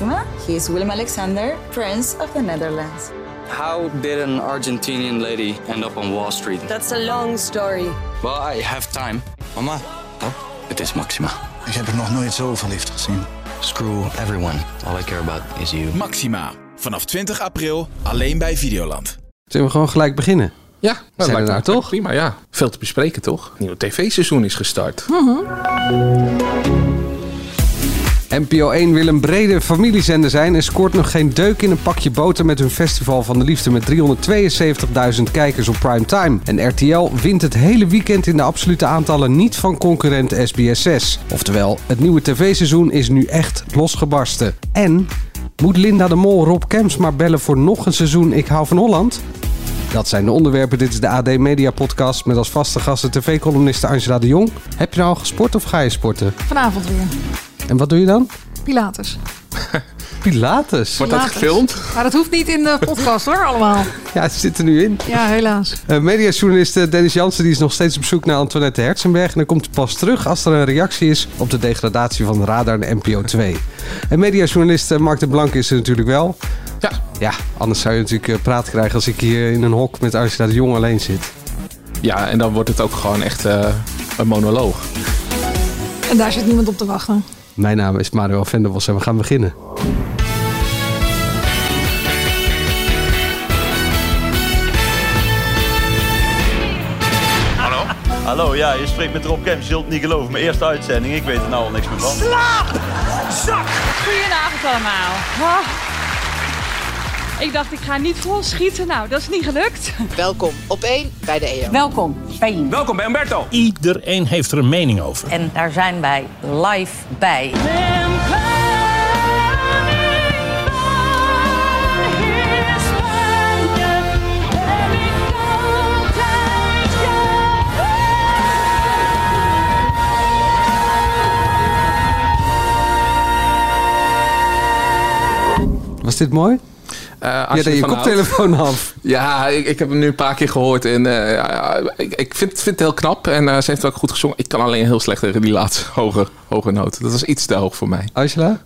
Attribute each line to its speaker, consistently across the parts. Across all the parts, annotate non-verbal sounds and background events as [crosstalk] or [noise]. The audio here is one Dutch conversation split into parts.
Speaker 1: Maxima. He is Willem Alexander, Prince of the Netherlands.
Speaker 2: How did an Argentinian lady end up on Wall Street?
Speaker 3: That's a long story.
Speaker 2: Well, I have time.
Speaker 4: Mama,
Speaker 2: Oh, het is Maxima.
Speaker 4: ik heb er nog nooit zo verliefd gezien.
Speaker 2: Screw everyone. All I care about is you.
Speaker 5: Maxima. Vanaf 20 april alleen bij Videoland.
Speaker 6: Zullen we gewoon gelijk beginnen?
Speaker 7: Ja, dat
Speaker 6: Zijn
Speaker 7: lijkt
Speaker 6: we
Speaker 7: me
Speaker 6: daar toch?
Speaker 7: Prima, ja. Veel te bespreken, toch? Nieuwe tv-seizoen is gestart.
Speaker 6: NPO 1 wil een brede familiezender zijn en scoort nog geen deuk in een pakje boter met hun Festival van de Liefde met 372.000 kijkers op primetime. En RTL wint het hele weekend in de absolute aantallen niet van concurrent SBS6. Oftewel, het nieuwe tv-seizoen is nu echt losgebarsten. En moet Linda de Mol Rob Kemps maar bellen voor nog een seizoen Ik hou van Holland? Dat zijn de onderwerpen. Dit is de AD Media Podcast met als vaste gasten tv-columniste Angela de Jong. Heb je nou al gesport of ga je sporten?
Speaker 8: Vanavond weer.
Speaker 6: En wat doe je dan?
Speaker 8: Pilates. [laughs]
Speaker 6: Pilates.
Speaker 7: Wordt dat gefilmd?
Speaker 8: Maar dat hoeft niet in de podcast hoor, allemaal.
Speaker 6: Ja, het zit er nu in.
Speaker 8: Ja, helaas.
Speaker 6: Uh, mediajournalist eh, Dennis Jansen die is nog steeds op zoek naar Antoinette Herzenberg. En dan komt hij pas terug als er een reactie is op de degradatie van Radar en NPO 2. En mediajournalist eh, Mark de Blank is er natuurlijk wel.
Speaker 7: Ja.
Speaker 6: Ja, anders zou je natuurlijk praat krijgen als ik hier in een hok met de Jong alleen zit.
Speaker 7: Ja, en dan wordt het ook gewoon echt eh, een monoloog.
Speaker 8: En daar zit niemand op te wachten.
Speaker 6: Mijn naam is Manuel Venderbos en we gaan beginnen.
Speaker 9: Hallo, ja, je spreekt met Rob Kemp. Je zult het niet geloven. Mijn eerste uitzending, ik weet er nou al niks meer van.
Speaker 10: Goedenavond allemaal. Ik dacht, ik ga niet vol schieten. Nou, dat is niet gelukt.
Speaker 3: Welkom op één bij de EO.
Speaker 11: Welkom, Spain.
Speaker 9: Welkom bij Umberto.
Speaker 12: Iedereen heeft er een mening over.
Speaker 11: En daar zijn wij live bij.
Speaker 6: Was dit mooi?
Speaker 7: Eh, als
Speaker 6: Ja, deed je koptelefoon af. [laughs]
Speaker 7: Ja, ik, ik heb hem nu een paar keer gehoord. En eh, ja, ik, ik vind, vind het heel knap. En eh, ze heeft ook goed gezongen. Ik kan alleen heel slecht tegen die laatste hoge, hoge noot. Dat was iets te hoog voor mij.
Speaker 6: Angela?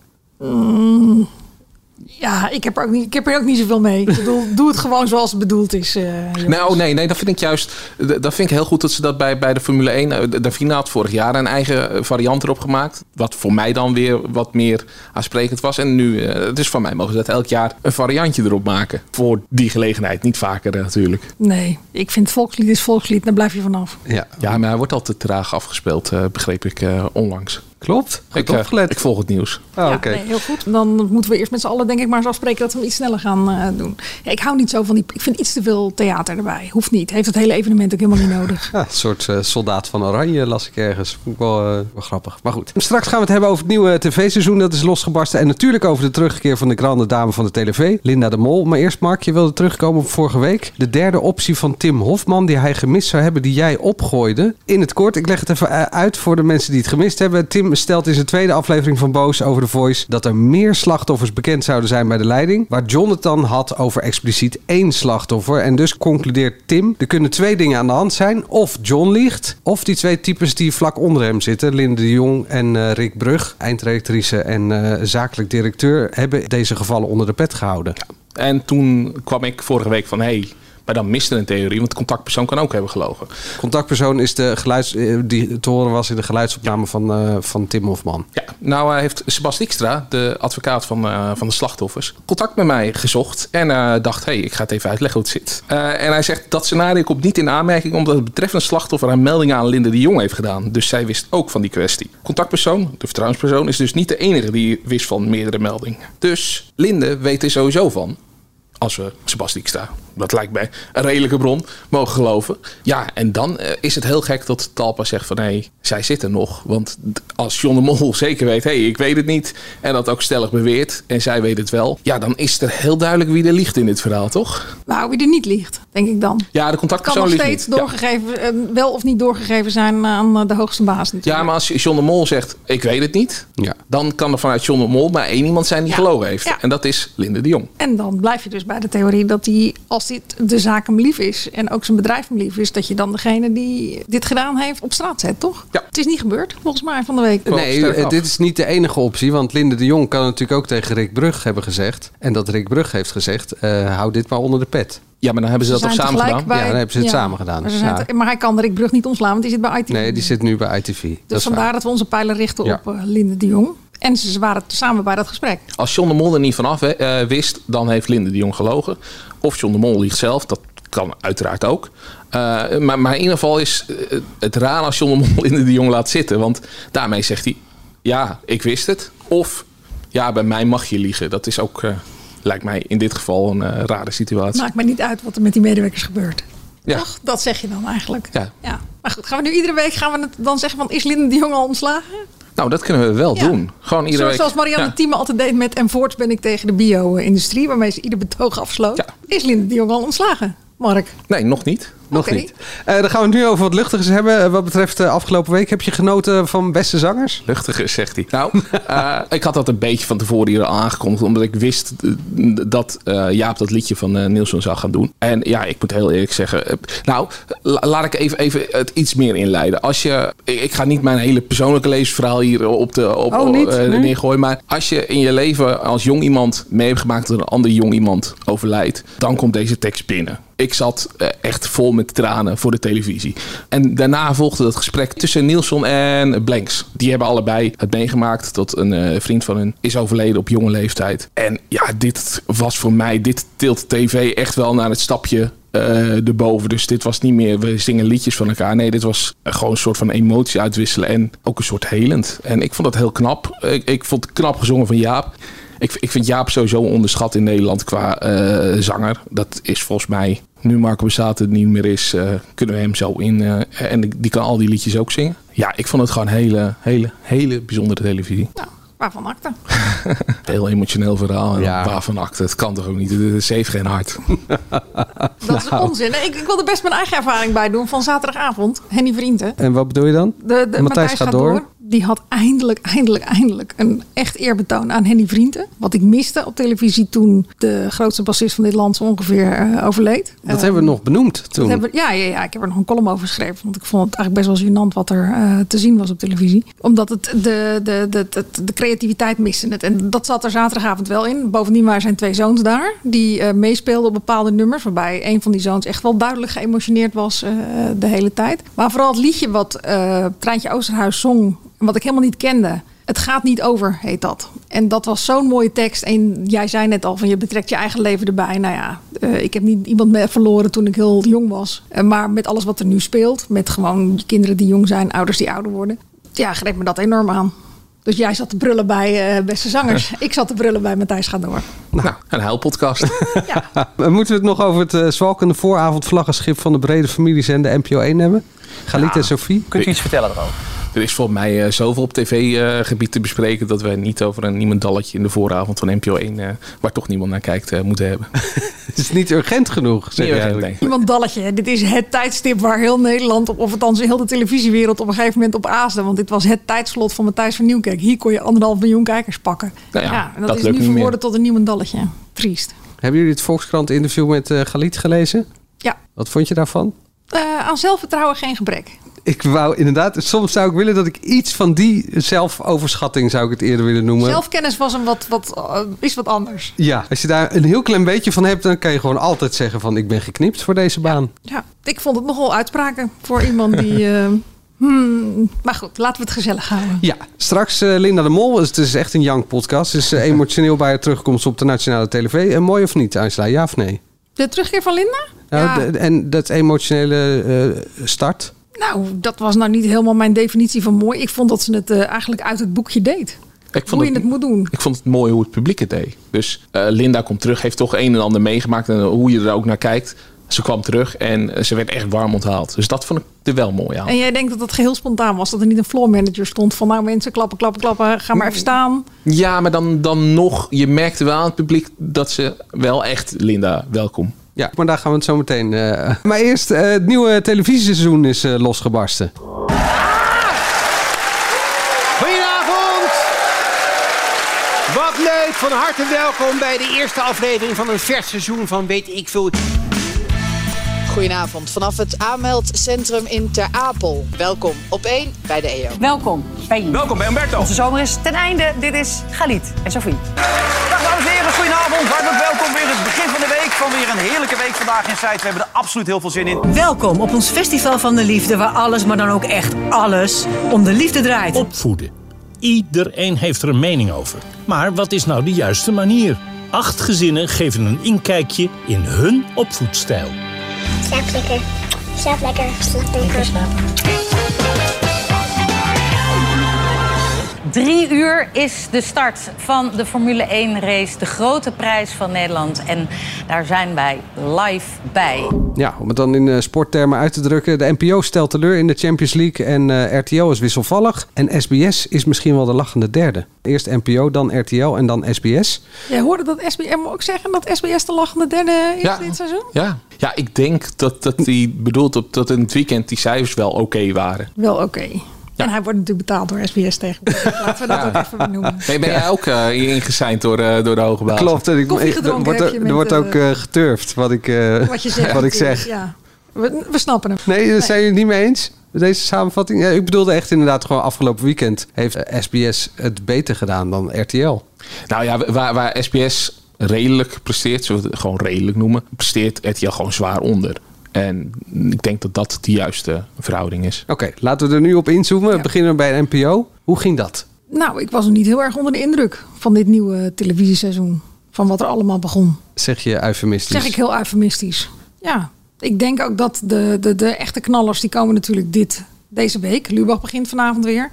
Speaker 8: Ja, ik heb er ook niet, ik heb er ook niet zoveel mee. Ik bedoel, [laughs] doe het gewoon zoals het bedoeld is. eh.
Speaker 7: Nou, nee, nee, dat vind ik juist. Dat vind ik heel goed dat ze dat bij, bij de Formule 1. eh, finale had vorig jaar een eigen eh, variant erop gemaakt. Wat voor mij dan weer wat meer aansprekend was. En nu, eh, dus van mij mogen ze dat elk jaar een variantje erop maken. Voor die gelegenheid. Niet vaker natuurlijk.
Speaker 8: Nee, ik vind volkslied is volkslied. Daar blijf je vanaf.
Speaker 6: Ja,
Speaker 7: Ja, maar hij wordt altijd traag afgespeeld, eh, begreep ik eh, onlangs.
Speaker 6: Klopt. Goed
Speaker 7: Ik, eh,
Speaker 6: opgelet.
Speaker 7: ik volg het nieuws.
Speaker 6: Ah,
Speaker 8: ja, nee, heel goed. Dan moeten we eerst met z'n allen denk ik maar eens afspreken dat we hem iets sneller gaan eh, doen. Ja, ik hou niet zo van die... Ik vind iets te veel theater erbij. Hoeft niet. Heeft het hele evenement ook helemaal niet [laughs] nodig.
Speaker 6: Ja, een soort eh, soldaat van Oranje las ik ergens. Vond ik wel, eh, wel grappig. Maar goed. Straks gaan we het hebben over het nieuwe tv-seizoen. Dat is losgebarsten. En natuurlijk over de terugkeer van de grande dame van de televisie. Linda de Mol. Maar eerst Mark, je wilde terugkomen op vorige week. De derde optie van Tim Hofman die hij gemist zou hebben. Die jij opgooide. In het kort, ik leg het even uit voor de mensen die het gemist hebben. Tim stelt in zijn tweede aflevering van Boos over de Voice... dat er meer slachtoffers bekend zouden zijn bij de leiding. Waar Jonathan had over expliciet één slachtoffer. En dus concludeert Tim... er kunnen twee dingen aan de hand zijn. Of John liegt, of die twee types die vlak onder hem zitten... Linde de Jong en eh, Rick Brug, eindredactrice en eh, zakelijk directeur... hebben deze gevallen onder de pet gehouden.
Speaker 7: En toen kwam ik vorige week van... Hey, maar dan miste een theorie, want de contactpersoon kan ook hebben gelogen.
Speaker 6: Contactpersoon is de geluids, eh, die te horen was in de geluidsopname van, eh, van Tim Hofman.
Speaker 7: Ja, nou uh, heeft Sebas Dijkstra, de advocaat van, uh, van de slachtoffers, contact met mij gezocht. En dacht, hé, hey, ik ga het even uitleggen hoe het zit. En hij zegt, dat scenario komt niet in aanmerking... omdat het betreffende slachtoffer een melding aan Linde de Jong heeft gedaan. Dus zij wist ook van die kwestie. Contactpersoon, de vertrouwenspersoon, is dus niet de enige die wist van meerdere meldingen. Dus Linde weet er sowieso van als we Sebastian Dijkstra, dat lijkt mij een redelijke bron, mogen geloven. Ja, en dan uh, is het heel gek dat Talpa zegt van... hé, hey, zij zit er nog. Want als John de Mol [laughs] zeker weet... hé, hey, ik weet het niet... en dat ook stellig beweert en zij weet het wel... ja, dan is er heel duidelijk wie er liegt in dit verhaal, toch?
Speaker 8: Nou, wie er niet liegt, denk ik dan.
Speaker 7: Ja, de contactpersoon
Speaker 8: kan nog steeds doorgegeven, ja. wel of niet doorgegeven zijn aan de hoogste baas natuurlijk.
Speaker 7: Ja, maar als John de Mol zegt, ik weet het niet...
Speaker 6: Ja.
Speaker 7: dan kan er vanuit John de Mol maar één iemand zijn die
Speaker 8: Ja.
Speaker 7: gelogen heeft.
Speaker 8: Ja.
Speaker 7: En dat is Linde de Jong.
Speaker 8: En dan blijf je dus bij bij de theorie dat hij, als dit de zaak hem lief is en ook zijn bedrijf hem lief is, dat je dan degene die dit gedaan heeft op straat zet, toch?
Speaker 7: Ja.
Speaker 8: Het is niet gebeurd, volgens mij, van de week.
Speaker 6: Nee, eh, dit is niet de enige optie. Want Linde de Jong kan natuurlijk ook tegen Rick Brug hebben gezegd. En dat Rick Brug heeft gezegd: eh, hou dit maar onder de pet.
Speaker 7: Ja, maar dan hebben ze dat toch samen gedaan?
Speaker 8: bij-
Speaker 6: Ja, dan hebben ze het samen gedaan.
Speaker 8: Maar,
Speaker 6: Ja.
Speaker 8: te- maar hij kan Rick Brug niet omslaan, want die zit bij IT.
Speaker 6: Nee, die zit nu bij ITV.
Speaker 8: dus vandaar
Speaker 6: waar.
Speaker 8: dat we onze pijlen richten
Speaker 6: Ja.
Speaker 8: op eh, Linde de Jong. En ze waren samen bij dat gesprek.
Speaker 7: Als John de Mol er niet vanaf hè, eh, wist, dan heeft Linde de Jong gelogen. Of John de Mol liegt zelf, dat kan uiteraard ook. Eh, maar, maar in ieder geval is eh, het raar als John de Mol [laughs] Linde de Jong laat zitten. Want daarmee zegt hij, ja, ik wist het. Of, ja, bij mij mag je liegen. Dat is ook, lijkt mij in dit geval een rare situatie.
Speaker 8: Maakt mij niet uit wat er met die medewerkers gebeurt.
Speaker 7: Ja.
Speaker 8: Toch? Dat zeg je dan eigenlijk.
Speaker 7: Ja.
Speaker 8: Ja. Maar goed, gaan we nu iedere week gaan we het dan zeggen van is Linde de Jong al ontslagen?
Speaker 7: Nou, dat kunnen we wel
Speaker 8: Ja.
Speaker 7: doen. Gewoon iedere
Speaker 8: Zoals,
Speaker 7: week.
Speaker 8: zoals Marianne
Speaker 7: Ja.
Speaker 8: Thieme altijd deed met en voorts ben ik tegen de bio-industrie, waarmee ze ieder betoog afsloot. Is Linde de Jong al ontslagen, Mark?
Speaker 7: Nee, nog niet.
Speaker 6: Nog niet. Eh, dan gaan we het nu over wat luchtigers hebben. Eh, wat betreft de afgelopen week. Heb je genoten van beste zangers?
Speaker 7: Luchtiger, zegt hij. Nou, [laughs] eh, ik had dat een beetje van tevoren hier al aangekondigd. Omdat ik wist eh, dat eh, Jaap dat liedje van eh Nielsen zou gaan doen. En ja, ik moet heel eerlijk zeggen. eh, nou, la- laat ik even, even het iets meer inleiden. Als je, ik, ga niet mijn hele persoonlijke levensverhaal hier op de op,
Speaker 6: Oh, niet?
Speaker 7: eh,
Speaker 6: Nee?
Speaker 7: neergooien. Maar als je in je leven als jong iemand mee hebt gemaakt dat een ander jong iemand overlijdt. Dan komt deze tekst binnen. Ik zat eh, echt vol met tranen voor de televisie. En daarna volgde het gesprek tussen Nielsen en Blanks. Die hebben allebei het meegemaakt dat een eh, vriend van hun is overleden op jonge leeftijd. En ja, dit was voor mij, dit tilt tv echt wel naar het stapje eh erboven. Dus dit was niet meer, we zingen liedjes van elkaar. Nee, dit was gewoon een soort van emotie uitwisselen en ook een soort helend. En ik vond dat heel knap. Ik, ik vond het knap gezongen van Jaap. Ik, ik vind Jaap sowieso onderschat in Nederland qua eh, zanger. Dat is volgens mij, nu Marco Bassato er niet meer is, eh, kunnen we hem zo in. eh, en die, kan al die liedjes ook zingen. Ja, ik vond het gewoon hele, hele, hele bijzondere televisie.
Speaker 8: Waarvan akte? [laughs]
Speaker 7: Heel emotioneel verhaal. En
Speaker 6: Ja.
Speaker 7: waarvan acte. Het kan toch ook niet. Ze heeft geen hart. [laughs]
Speaker 8: Dat is onzin. Nee, Ik, ik wil er best mijn eigen ervaring bij doen van zaterdagavond. Henny Vrienden.
Speaker 6: En wat bedoel je dan?
Speaker 8: De, de,
Speaker 6: Matthijs gaat door.
Speaker 8: Die had eindelijk, eindelijk, eindelijk een echt eerbetoon aan Henny Vrienden. Wat ik miste op televisie toen de grootste bassist van dit land zo ongeveer eh, overleed.
Speaker 6: Dat hebben we nog benoemd toen.
Speaker 8: hebben- ja, ja, ja, ik heb er nog een column over geschreven. Want ik vond het eigenlijk best wel gênant wat er eh, te zien was op televisie. Omdat het de, de, de, de, de creativiteit miste het. En dat zat er zaterdagavond wel in. Bovendien waren zijn twee zoons daar. Die eh, meespeelden op bepaalde nummers. Waarbij een van die zoons echt wel duidelijk geëmotioneerd was eh, de hele tijd. Maar vooral het liedje wat eh Treintje Oosterhuis zong. Wat ik helemaal niet kende. Het gaat niet over, heet dat. En dat was zo'n mooie tekst. En jij zei net al van je betrekt je eigen leven erbij. Nou ja, eh, ik heb niet iemand meer verloren toen ik heel jong was. Eh, maar met alles wat er nu speelt. Met gewoon kinderen die jong zijn, ouders die ouder worden. Ja, greep me dat enorm aan. Dus jij zat te brullen bij eh, Beste Zangers. [laughs] ik zat te brullen bij Matthijs Gaat Door.
Speaker 7: Nou, een huilpodcast. [laughs]
Speaker 6: Uh, [laughs] Moeten we het nog over het uh, zwalkende vooravondvlaggenschip van de brede familiezender NPO 1 hebben? Galit en Sophie?
Speaker 13: Kunt u iets vertellen erover?
Speaker 7: Er is volgens mij uh, zoveel op tv-gebied te bespreken dat we niet over een niemandalletje in de vooravond van NPO 1, uh, waar toch niemand naar kijkt, uh, moeten hebben. [laughs]
Speaker 6: het is niet urgent genoeg, zeg je
Speaker 7: urgent, nee.
Speaker 8: Iemand dalletje. Dit is het tijdstip waar heel Nederland, op, of althans heel de televisiewereld op een gegeven moment op aasde. Want dit was het tijdslot van Matthijs van Nieuwkerk. Hier kon je anderhalf miljoen kijkers pakken.
Speaker 7: Nou ja,
Speaker 8: en dat,
Speaker 7: dat
Speaker 8: is nu verworden tot een niemandalletje. Triest.
Speaker 6: Hebben jullie het Volkskrant interview met uh, Galit gelezen?
Speaker 8: Ja.
Speaker 6: Wat vond je daarvan?
Speaker 8: Uh, aan zelfvertrouwen geen gebrek.
Speaker 6: Ik wou inderdaad, soms zou ik willen dat ik iets van die zelfoverschatting zou ik het eerder willen noemen.
Speaker 8: Zelfkennis was een wat, wat, uh, is wat anders.
Speaker 6: Ja, als je daar een heel klein beetje van hebt, dan kan je gewoon altijd zeggen van ik ben geknipt voor deze baan.
Speaker 8: Ja, ik vond het nogal uitspraken voor iemand die. Uh, [laughs] Hmm, maar goed, laten we het gezellig houden.
Speaker 6: Ja, straks uh, Linda de Mol. Het is echt een young podcast. Het is uh, emotioneel bij haar terugkomst op de nationale televisie. En mooi of niet, Angela? Ja of nee?
Speaker 8: De terugkeer van Linda?
Speaker 6: Nou, ja. en dat emotionele uh, start?
Speaker 8: Nou, dat was nou niet helemaal mijn definitie van mooi. Ik vond dat ze het uh, eigenlijk uit het boekje deed.
Speaker 7: Ik vond
Speaker 8: hoe je het, het, moet doen.
Speaker 7: Ik vond het mooi hoe het publiek het deed. Dus uh, Linda komt terug, heeft toch een en ander meegemaakt. En hoe je er ook naar kijkt. Ze kwam terug en ze werd echt warm onthaald. Dus dat vond ik er wel mooi aan.
Speaker 8: En jij denkt dat het geheel spontaan was? Dat er niet een floor manager stond van nou mensen klappen, klappen, klappen. Ga maar even staan.
Speaker 7: Ja, maar dan, dan nog. Je merkte wel aan het publiek dat ze wel echt Linda welkom.
Speaker 6: Ja, maar daar gaan we het zo meteen. Uh... [laughs] Maar eerst, uh, het nieuwe televisieseizoen is uh, losgebarsten.
Speaker 14: Goedenavond! Wat
Speaker 13: leuk, van harte welkom bij de eerste aflevering van een vers seizoen van Weet ik veel.
Speaker 3: Goedenavond vanaf het aanmeldcentrum in Ter Apel. Welkom op 1 bij de EO.
Speaker 11: Welkom bij
Speaker 14: Welkom bij Umberto.
Speaker 11: Onze zomer is ten einde. Dit is Galit en Sophie.
Speaker 14: Dag dames en heren, goedenavond. Hartelijk welkom weer het begin van de week. Van weer een heerlijke week vandaag in Zuid. We hebben er absoluut heel veel zin in.
Speaker 15: Welkom op ons Festival van de Liefde, waar alles, maar dan ook echt alles, om de liefde draait.
Speaker 12: Opvoeden. Iedereen heeft er een mening over. Maar wat is nou de juiste manier? Acht gezinnen geven een inkijkje in hun opvoedstijl.
Speaker 16: Slaap lekker. Slaap lekker. Slaap lekker.
Speaker 11: Drie uur is de start van de Formule 1 race. De grote prijs van Nederland. En daar zijn wij live bij.
Speaker 6: Ja, om het dan in eh, sporttermen uit te drukken. De NPO stelt teleur in de Champions League en eh, RTL is wisselvallig. En SBS is misschien wel de lachende derde. Eerst NPO, dan RTL en dan SBS.
Speaker 8: Jij hoorde dat SBM ook zeggen dat SBS de lachende derde is
Speaker 7: Ja.
Speaker 8: dit seizoen?
Speaker 7: Ja, ja ik denk dat, dat hij bedoelt op, dat in het weekend die cijfers wel oké waren.
Speaker 8: Wel oké. En hij wordt natuurlijk betaald door SBS tegenwoordig. Laten we dat ook even benoemen.
Speaker 7: Nee, ben jij ook eh ingeseind door, eh, door de hoge baas?
Speaker 6: Klopt, en ik,
Speaker 8: Koffie
Speaker 6: ik-
Speaker 8: gedronken
Speaker 6: er wordt,
Speaker 8: heb
Speaker 6: er,
Speaker 8: je
Speaker 6: er
Speaker 8: met,
Speaker 6: wordt ook eh, geturfd wat ik, eh,
Speaker 8: Wat je zegt. [laughs]
Speaker 6: wat ik zeg.
Speaker 8: Ja. We, we snappen hem.
Speaker 6: Nee, daar zijn jullie het niet mee eens? Deze samenvatting? Ja, ik bedoelde echt inderdaad gewoon afgelopen weekend heeft SBS het beter gedaan dan RTL.
Speaker 7: Nou ja, waar, waar SBS redelijk presteert, zullen we het gewoon redelijk noemen, presteert RTL gewoon zwaar onder. En ik denk dat dat de juiste verhouding is.
Speaker 6: Oké, laten we er nu op inzoomen. We beginnen bij de NPO. Hoe ging dat?
Speaker 8: Nou, ik was nog niet heel erg onder de indruk van dit nieuwe televisieseizoen. Van wat er allemaal begon.
Speaker 6: Zeg je eufemistisch?
Speaker 8: Zeg ik heel eufemistisch. Ja, ik denk ook dat de, de, de echte knallers, die komen natuurlijk dit, deze week. Lubach begint vanavond weer.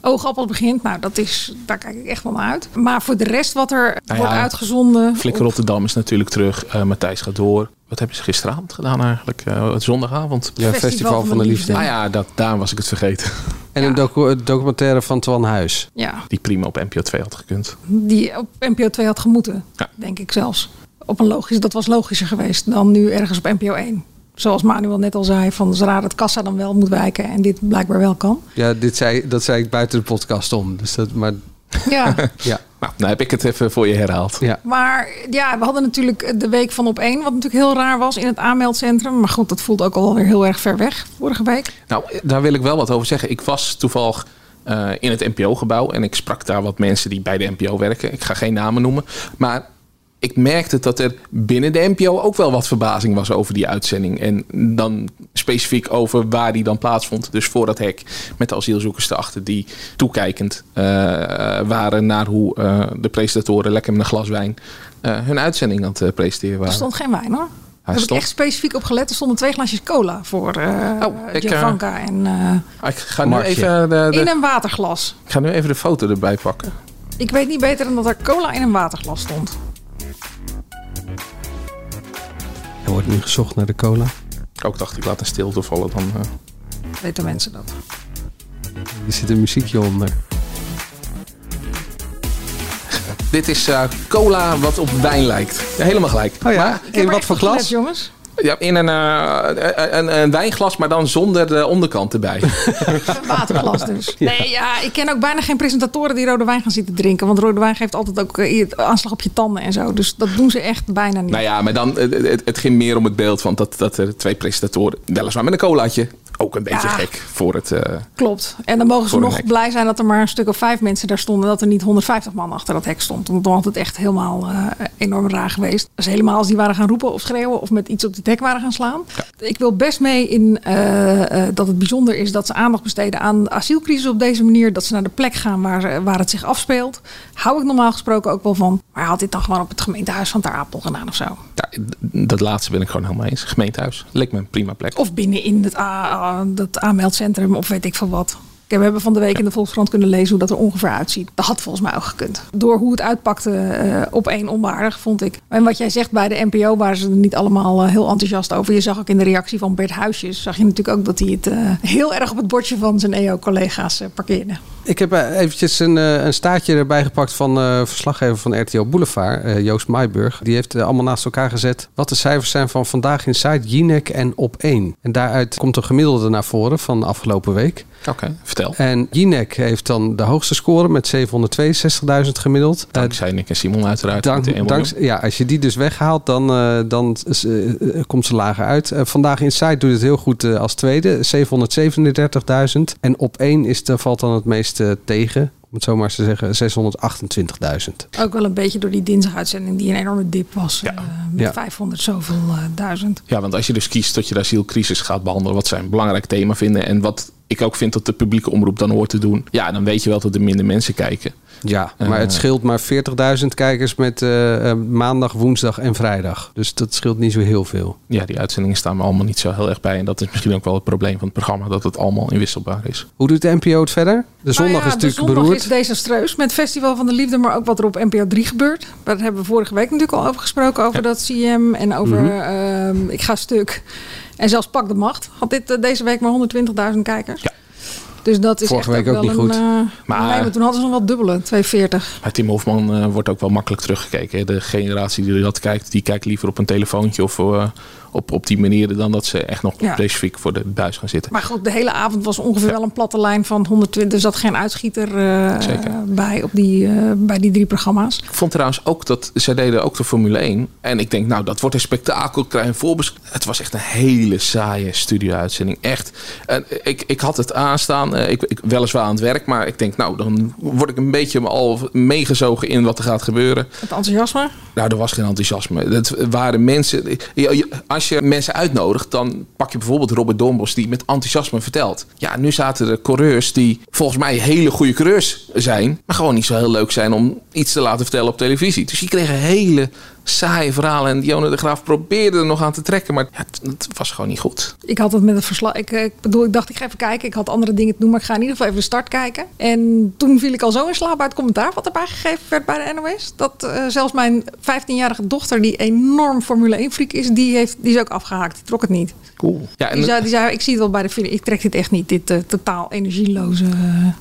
Speaker 8: Oogappel begint. Nou, dat is, daar kijk ik echt wel naar uit. Maar voor de rest wat er
Speaker 7: Nou
Speaker 8: wordt
Speaker 7: ja,
Speaker 8: uitgezonden...
Speaker 7: Flikker Rotterdam is natuurlijk terug. Eh, Matthijs gaat door. Wat hebben ze gisteravond gedaan eigenlijk? Eh, zondagavond?
Speaker 6: Ja, Festival Festival van de Liefde.
Speaker 7: Ah ja, dat, daarom was ik het vergeten.
Speaker 6: En een docu- documentaire van Twan Huis.
Speaker 8: Ja,
Speaker 7: Die prima op NPO 2 had gekund.
Speaker 8: die op NPO 2 had gemoeten. Denk ik zelfs. Op een logisch, dat was logischer geweest dan nu ergens op NPO 1. Zoals Manuel net al zei, van zodra het kassa dan wel moet wijken en dit blijkbaar wel kan.
Speaker 6: Ja, dit zei, dat zei ik buiten de podcast om. Dus dat, maar
Speaker 8: Ja, [laughs]
Speaker 6: ja.
Speaker 7: Nou, nou heb ik het even voor je herhaald.
Speaker 6: Ja.
Speaker 8: maar ja, we hadden natuurlijk de week van op 1, wat natuurlijk heel raar was in het aanmeldcentrum. Maar goed, dat voelt ook alweer heel erg ver weg vorige week.
Speaker 7: Nou, daar wil ik wel wat over zeggen. Ik was toevallig eh, in het NPO-gebouw en ik sprak daar wat mensen die bij de NPO werken. Ik ga geen namen noemen. Maar ik merkte dat er binnen de NPO ook wel wat verbazing was over die uitzending. En dan specifiek over waar die dan plaatsvond. Dus voor dat hek met de asielzoekers erachter die toekijkend eh, waren naar hoe eh, de presentatoren lekker met een glas wijn eh, hun uitzending aan het presenteren
Speaker 8: Er
Speaker 7: waren.
Speaker 8: stond geen wijn hoor. Daar heb ik echt specifiek op gelet. Er stonden twee glaasjes cola voor eh
Speaker 7: Oh, ik,
Speaker 8: Javanka en eh,
Speaker 7: Ah, Ik ga, nu
Speaker 6: Markje.
Speaker 7: even de, de-
Speaker 8: in een waterglas.
Speaker 7: ik ga nu even de foto erbij pakken.
Speaker 8: Ik weet niet beter dan dat er cola in een waterglas stond.
Speaker 6: Er wordt nu gezocht naar de cola.
Speaker 7: Ook dacht ik, laat een stilte vallen dan. eh.
Speaker 8: Weten mensen dat?
Speaker 6: Er zit een muziekje onder.
Speaker 7: Dit is eh, cola wat op wijn lijkt. Ja, helemaal gelijk.
Speaker 6: Oh ja,
Speaker 7: Maar-
Speaker 6: in wat voor
Speaker 8: Gelet,
Speaker 6: glas?
Speaker 8: jongens.
Speaker 7: Ja, in een, eh, een, een wijnglas, maar dan zonder de onderkant erbij. [laughs]
Speaker 8: Een waterglas dus. Nee, ja, ik ken ook bijna geen presentatoren die rode wijn gaan zitten drinken. Want rode wijn geeft altijd ook eh, aanslag op je tanden en zo. Dus dat doen ze echt bijna niet.
Speaker 7: nou ja, maar dan, eh, het, het ging meer om het beeld van dat, dat er twee presentatoren, weliswaar met een colaatje, ook een beetje
Speaker 8: Ja.
Speaker 7: gek voor het... eh,
Speaker 8: Klopt. En dan mogen ze nog blij zijn dat er maar een stuk of vijf mensen daar stonden. Dat er niet 150 man achter dat hek stond. Want dan had het echt helemaal eh, enorm raar geweest. Dus helemaal als die waren gaan roepen of schreeuwen of met iets op het hek waren gaan slaan. Ik wil best mee in eh, dat het bijzonder is dat ze aandacht besteden aan de asielcrisis op deze manier. Dat ze naar de plek gaan waar, waar het zich afspeelt. Hou ik normaal gesproken ook wel van. Maar had dit dan gewoon op het gemeentehuis van Ter Apel gedaan of zo?
Speaker 7: Ja, dat laatste ben ik gewoon helemaal eens. Gemeentehuis, leek me een prima plek.
Speaker 8: Of binnen in het, a- dat aanmeldcentrum of weet ik veel wat. Kijk, We hebben van de week in de Volkskrant kunnen lezen hoe dat er ongeveer uitziet. Dat had volgens mij ook gekund. Door hoe het uitpakte eh, op één onwaardig, vond ik. En wat jij zegt bij de NPO waren ze er niet allemaal eh, heel enthousiast over. Je zag ook in de reactie van Bert Huisjes, zag je natuurlijk ook dat hij het eh, heel erg op het bordje van zijn EO-collega's eh, parkeerde.
Speaker 6: Ik heb eh, eventjes een, eh, een staartje erbij gepakt van eh verslaggever van RTL Boulevard, eh, Joost Maaiburg. Die heeft eh, allemaal naast elkaar gezet wat de cijfers zijn van Vandaag in Site, Jinek en Op1. En daaruit komt een gemiddelde naar voren van de afgelopen week.
Speaker 7: Oké, vertel.
Speaker 6: En Jinek heeft dan de hoogste score met 762.000 gemiddeld.
Speaker 7: Dankzij Nick en Simon uiteraard.
Speaker 6: Dank,
Speaker 7: met de 1 miljoen.
Speaker 6: danks- ja, als je die dus weghaalt, dan, eh, dan eh, eh, komt ze lager uit. Eh, vandaag Inside doet het heel goed als tweede, 737.000. En op één is, de, valt dan het meest eh, tegen, om het zo maar eens te zeggen, 628.000.
Speaker 8: Ook wel een beetje door die dinsdaguitzending die een enorme dip was. eh, met
Speaker 6: Ja.
Speaker 8: 500 zoveel eh, duizend.
Speaker 7: Ja, want als je dus kiest dat je de asielcrisis gaat behandelen, wat zij een belangrijk thema vinden en wat ik ook vind dat de publieke omroep dan hoort te doen, ja, dan weet je wel dat er minder mensen kijken.
Speaker 6: Ja, maar
Speaker 7: Eh,
Speaker 6: het scheelt maar 40.000 kijkers met eh, eh, maandag, woensdag en vrijdag. Dus dat scheelt niet zo heel veel.
Speaker 7: Ja, die uitzendingen staan me allemaal niet zo heel erg bij. En dat is misschien ook wel het probleem van het programma, dat het allemaal inwisselbaar is.
Speaker 6: Hoe doet de NPO het verder? De zondag
Speaker 8: Nou ja,
Speaker 6: is natuurlijk
Speaker 8: de zondag
Speaker 6: beroerd.
Speaker 8: is desastreus met Festival van de Liefde, maar ook wat er op NPO 3 gebeurt. Daar hebben we vorige week natuurlijk al over gesproken, over dat CM en over
Speaker 6: Mhm.
Speaker 8: ehm, Ik ga stuk. En zelfs Pak de Macht had dit eh, deze week maar 120.000 kijkers. Dus dat is
Speaker 6: Vorige
Speaker 8: echt
Speaker 6: week ook niet
Speaker 8: een,
Speaker 6: goed.
Speaker 8: eh,
Speaker 7: Maar-
Speaker 8: nee, maar toen hadden ze nog wel dubbele, 240.
Speaker 7: Maar Tim Hofman eh, wordt ook wel makkelijk teruggekeken. hè. De generatie die dat kijkt, die kijkt liever op een telefoontje of op, op die manier dan dat ze echt nog
Speaker 8: Ja.
Speaker 7: specifiek voor de buis gaan zitten.
Speaker 8: Maar goed, de hele avond was ongeveer wel een platte lijn van 120. Er zat geen uitschieter eh,
Speaker 7: Zeker.
Speaker 8: bij, op die, eh, bij die drie programma's.
Speaker 7: Ik vond trouwens ook dat zij deden ook de Formule 1. En ik denk, nou, dat wordt een spektakel. Krijg een voorbes. Het was echt een hele saaie studio-uitzending. Echt. En ik, ik had het aanstaan. eh, Ik, ik, weliswaar aan het werk. Maar ik denk, nou, dan word ik een beetje al meegezogen in wat er gaat gebeuren.
Speaker 8: Het enthousiasme.
Speaker 7: Nou, er was geen enthousiasme. Het waren mensen. je- je- Als je mensen uitnodigt, dan pak je bijvoorbeeld Robert Dombos die met enthousiasme vertelt. Ja, nu zaten er coureurs die volgens mij hele goede coureurs zijn, maar gewoon niet zo heel leuk zijn om iets te laten vertellen op televisie. Dus die kregen hele saaie verhalen en Dionne de Graaf probeerde er nog aan te trekken, maar ja, het, het was gewoon niet goed.
Speaker 8: Ik had het met het verslag. Ik, eh, ik bedoel, ik dacht, ik ga even kijken. Ik had andere dingen te doen, maar ik ga in ieder geval even de start kijken. En toen viel ik al zo in slaap bij het commentaar wat erbij gegeven werd bij de NOS. Dat eh, zelfs mijn 15-jarige dochter, die enorm Formule 1-freak is, die, heeft, die is ook afgehaakt. Die trok het niet.
Speaker 7: Cool. Ja, en
Speaker 8: Die zei, die zei, ik zie het wel bij de film. Ik trek dit echt niet. Dit eh, totaal energieloze.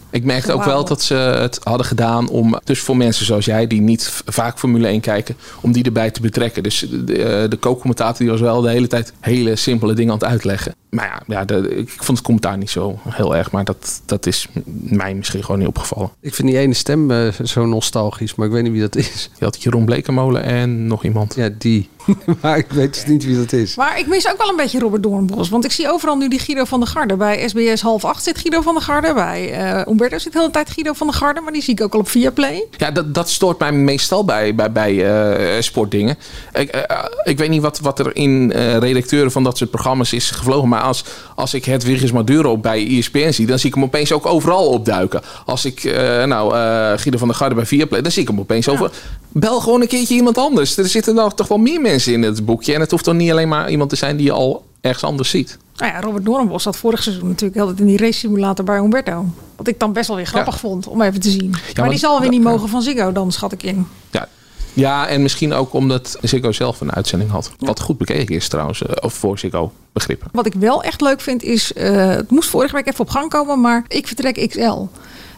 Speaker 7: Ik merkte ook wel dat ze het hadden gedaan om, dus voor mensen zoals jij, die niet vaak Formule 1 kijken, om die erbij te betrekken. Dus de, eh, de co-commentator die was wel de hele tijd hele simpele dingen aan het uitleggen. Maar ja, ja de, ik vond het commentaar niet zo heel erg, maar dat, dat is mij misschien gewoon niet opgevallen.
Speaker 6: Ik vind die ene stem eh, zo nostalgisch, maar ik weet niet wie dat is.
Speaker 7: Je had Jeroen Blekemolen en nog iemand.
Speaker 6: Ja, die. [laughs] maar ik weet dus niet wie dat is.
Speaker 8: Maar ik mis ook wel een beetje Robert Doornbos. Want ik zie overal nu die Guido van der Garde. Bij SBS half acht zit Guido van der Garde. Bij eh Umberto zit de hele tijd Guido van der Garde. Maar die zie ik ook al op Viaplay.
Speaker 7: Ja, dat, dat stoort mij meestal bij, bij, bij eh, sportdingen. Ik, eh, ik weet niet wat, wat er in eh, redacteuren van dat soort programma's is gevlogen. Maar als, als ik het Wiggins Maduro bij ESPN zie, dan zie ik hem opeens ook overal opduiken. Als ik, eh, nou, eh Guido van der Garde bij Viaplay, dan zie ik hem opeens over. Bel gewoon een keertje iemand anders. Er zitten nou toch wel meer mensen in het boekje. En het hoeft toch niet alleen maar iemand te zijn die je al ergens anders ziet.
Speaker 8: Nou ja, Robert Doornbos zat vorig seizoen natuurlijk altijd in die race simulator bij Umberto. Wat ik dan best wel weer grappig vond om even te zien. maar die zal weer niet mogen van Ziggo, dan schat ik in.
Speaker 7: Ja. Ja, en misschien ook omdat Ziggo zelf een uitzending had. Wat goed bekeken is trouwens, eh, of voor Ziggo begrippen.
Speaker 8: Wat ik wel echt leuk vind is, eh, het moest vorige week even op gang komen, maar ik vertrek XL.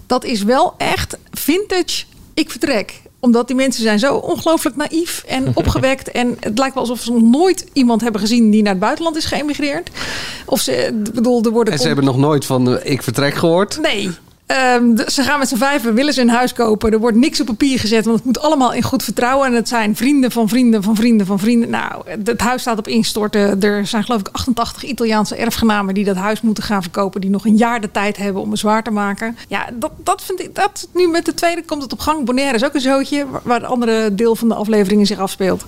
Speaker 8: Dat is wel echt vintage ik vertrek omdat die mensen zijn zo ongelooflijk naïef en [laughs] opgewekt. En het lijkt wel alsof ze nog nooit iemand hebben gezien die naar het buitenland is geëmigreerd. Of ze, bedoel, er worden...
Speaker 6: En ze hebben nog nooit van eh, ik vertrek gehoord.
Speaker 8: Nee. Ehm, de- ze gaan met z'n vijven, willen ze een huis kopen. Er wordt niks op papier gezet, want het moet allemaal in goed vertrouwen. En het zijn vrienden van vrienden van vrienden van vrienden. Nou, het huis staat op instorten. Er zijn geloof ik 88 Italiaanse erfgenamen die dat huis moeten gaan verkopen. Die nog een jaar de tijd hebben om het zwaar te maken. Ja, dat, dat vind ik, dat nu met de tweede komt het op gang. Bonaire is ook een zootje waar- het andere deel van de afleveringen zich afspeelt.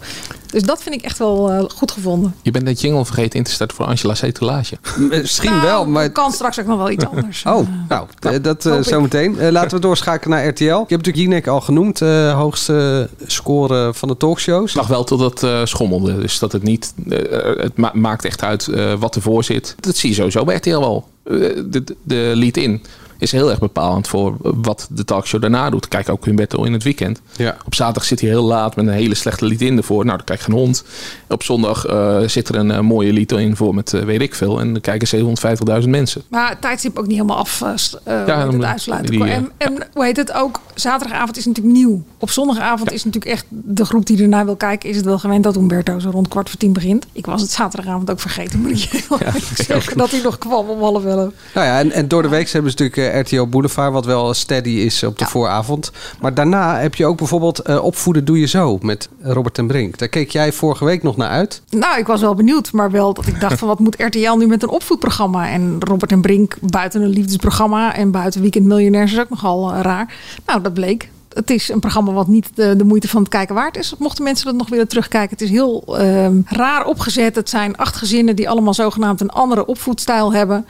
Speaker 8: Dus dat vind ik echt wel eh, goed gevonden.
Speaker 7: Je bent de jingle vergeten in te starten voor Angela Cetelage.
Speaker 6: Misschien wel, maar...
Speaker 8: kan straks ook nog wel iets [laughs] anders.
Speaker 6: Oh, nou, eh, dat eh. Zometeen. Eh, laten we doorschakelen naar RTL. Je hebt natuurlijk Jinek al genoemd, eh, hoogste score van de talkshows.
Speaker 7: Mag wel tot het eh, schommelde. Dus dat het niet. eh, het ma- maakt echt uit eh, wat ervoor zit. Dat zie je sowieso bij RTL wel. Eh, de, de, de lead-in is heel erg bepalend voor wat de talkshow daarna doet. Kijk ook Humberto in het weekend.
Speaker 6: Ja.
Speaker 7: Op zaterdag zit hij heel laat met een hele slechte lied in ervoor. Nou, dan kijk geen hond. Op zondag eh, zit er een eh, mooie lied in voor met eh, weet ik veel. En dan kijken 750.000 mensen.
Speaker 8: Maar het tijdstip ook niet helemaal af uh,
Speaker 7: Ja,
Speaker 8: ja, het uitsluiten.
Speaker 7: die,
Speaker 8: en, en hoe heet het ook? Zaterdagavond is natuurlijk nieuw. Op zondagavond is natuurlijk echt de groep die ernaar wil kijken. Is het wel gewend dat Umberto zo rond kwart voor tien begint. Ik was het zaterdagavond ook vergeten. Moet eerlijk [laughs] zeggen dat hij nog kwam om half elf.
Speaker 6: Nou ja, en, en door de week hebben ze natuurlijk RTL Boulevard, wat wel steady is op de vooravond. Maar daarna heb je ook bijvoorbeeld eh, Opvoeden Doe Je Zo met Robert en Brink. Daar keek jij vorige week nog naar uit.
Speaker 8: Nou, ik was wel benieuwd, maar wel dat ik dacht van wat moet RTL nu met een opvoedprogramma? En Robert en Brink buiten een liefdesprogramma en buiten Weekend Miljonairs is ook nogal eh, raar. Nou, dat bleek. Het is een programma wat niet de, de moeite van het kijken waard is. Mochten mensen dat nog willen terugkijken. Het is heel ehm, raar opgezet. Het zijn acht gezinnen die allemaal zogenaamd een andere opvoedstijl hebben.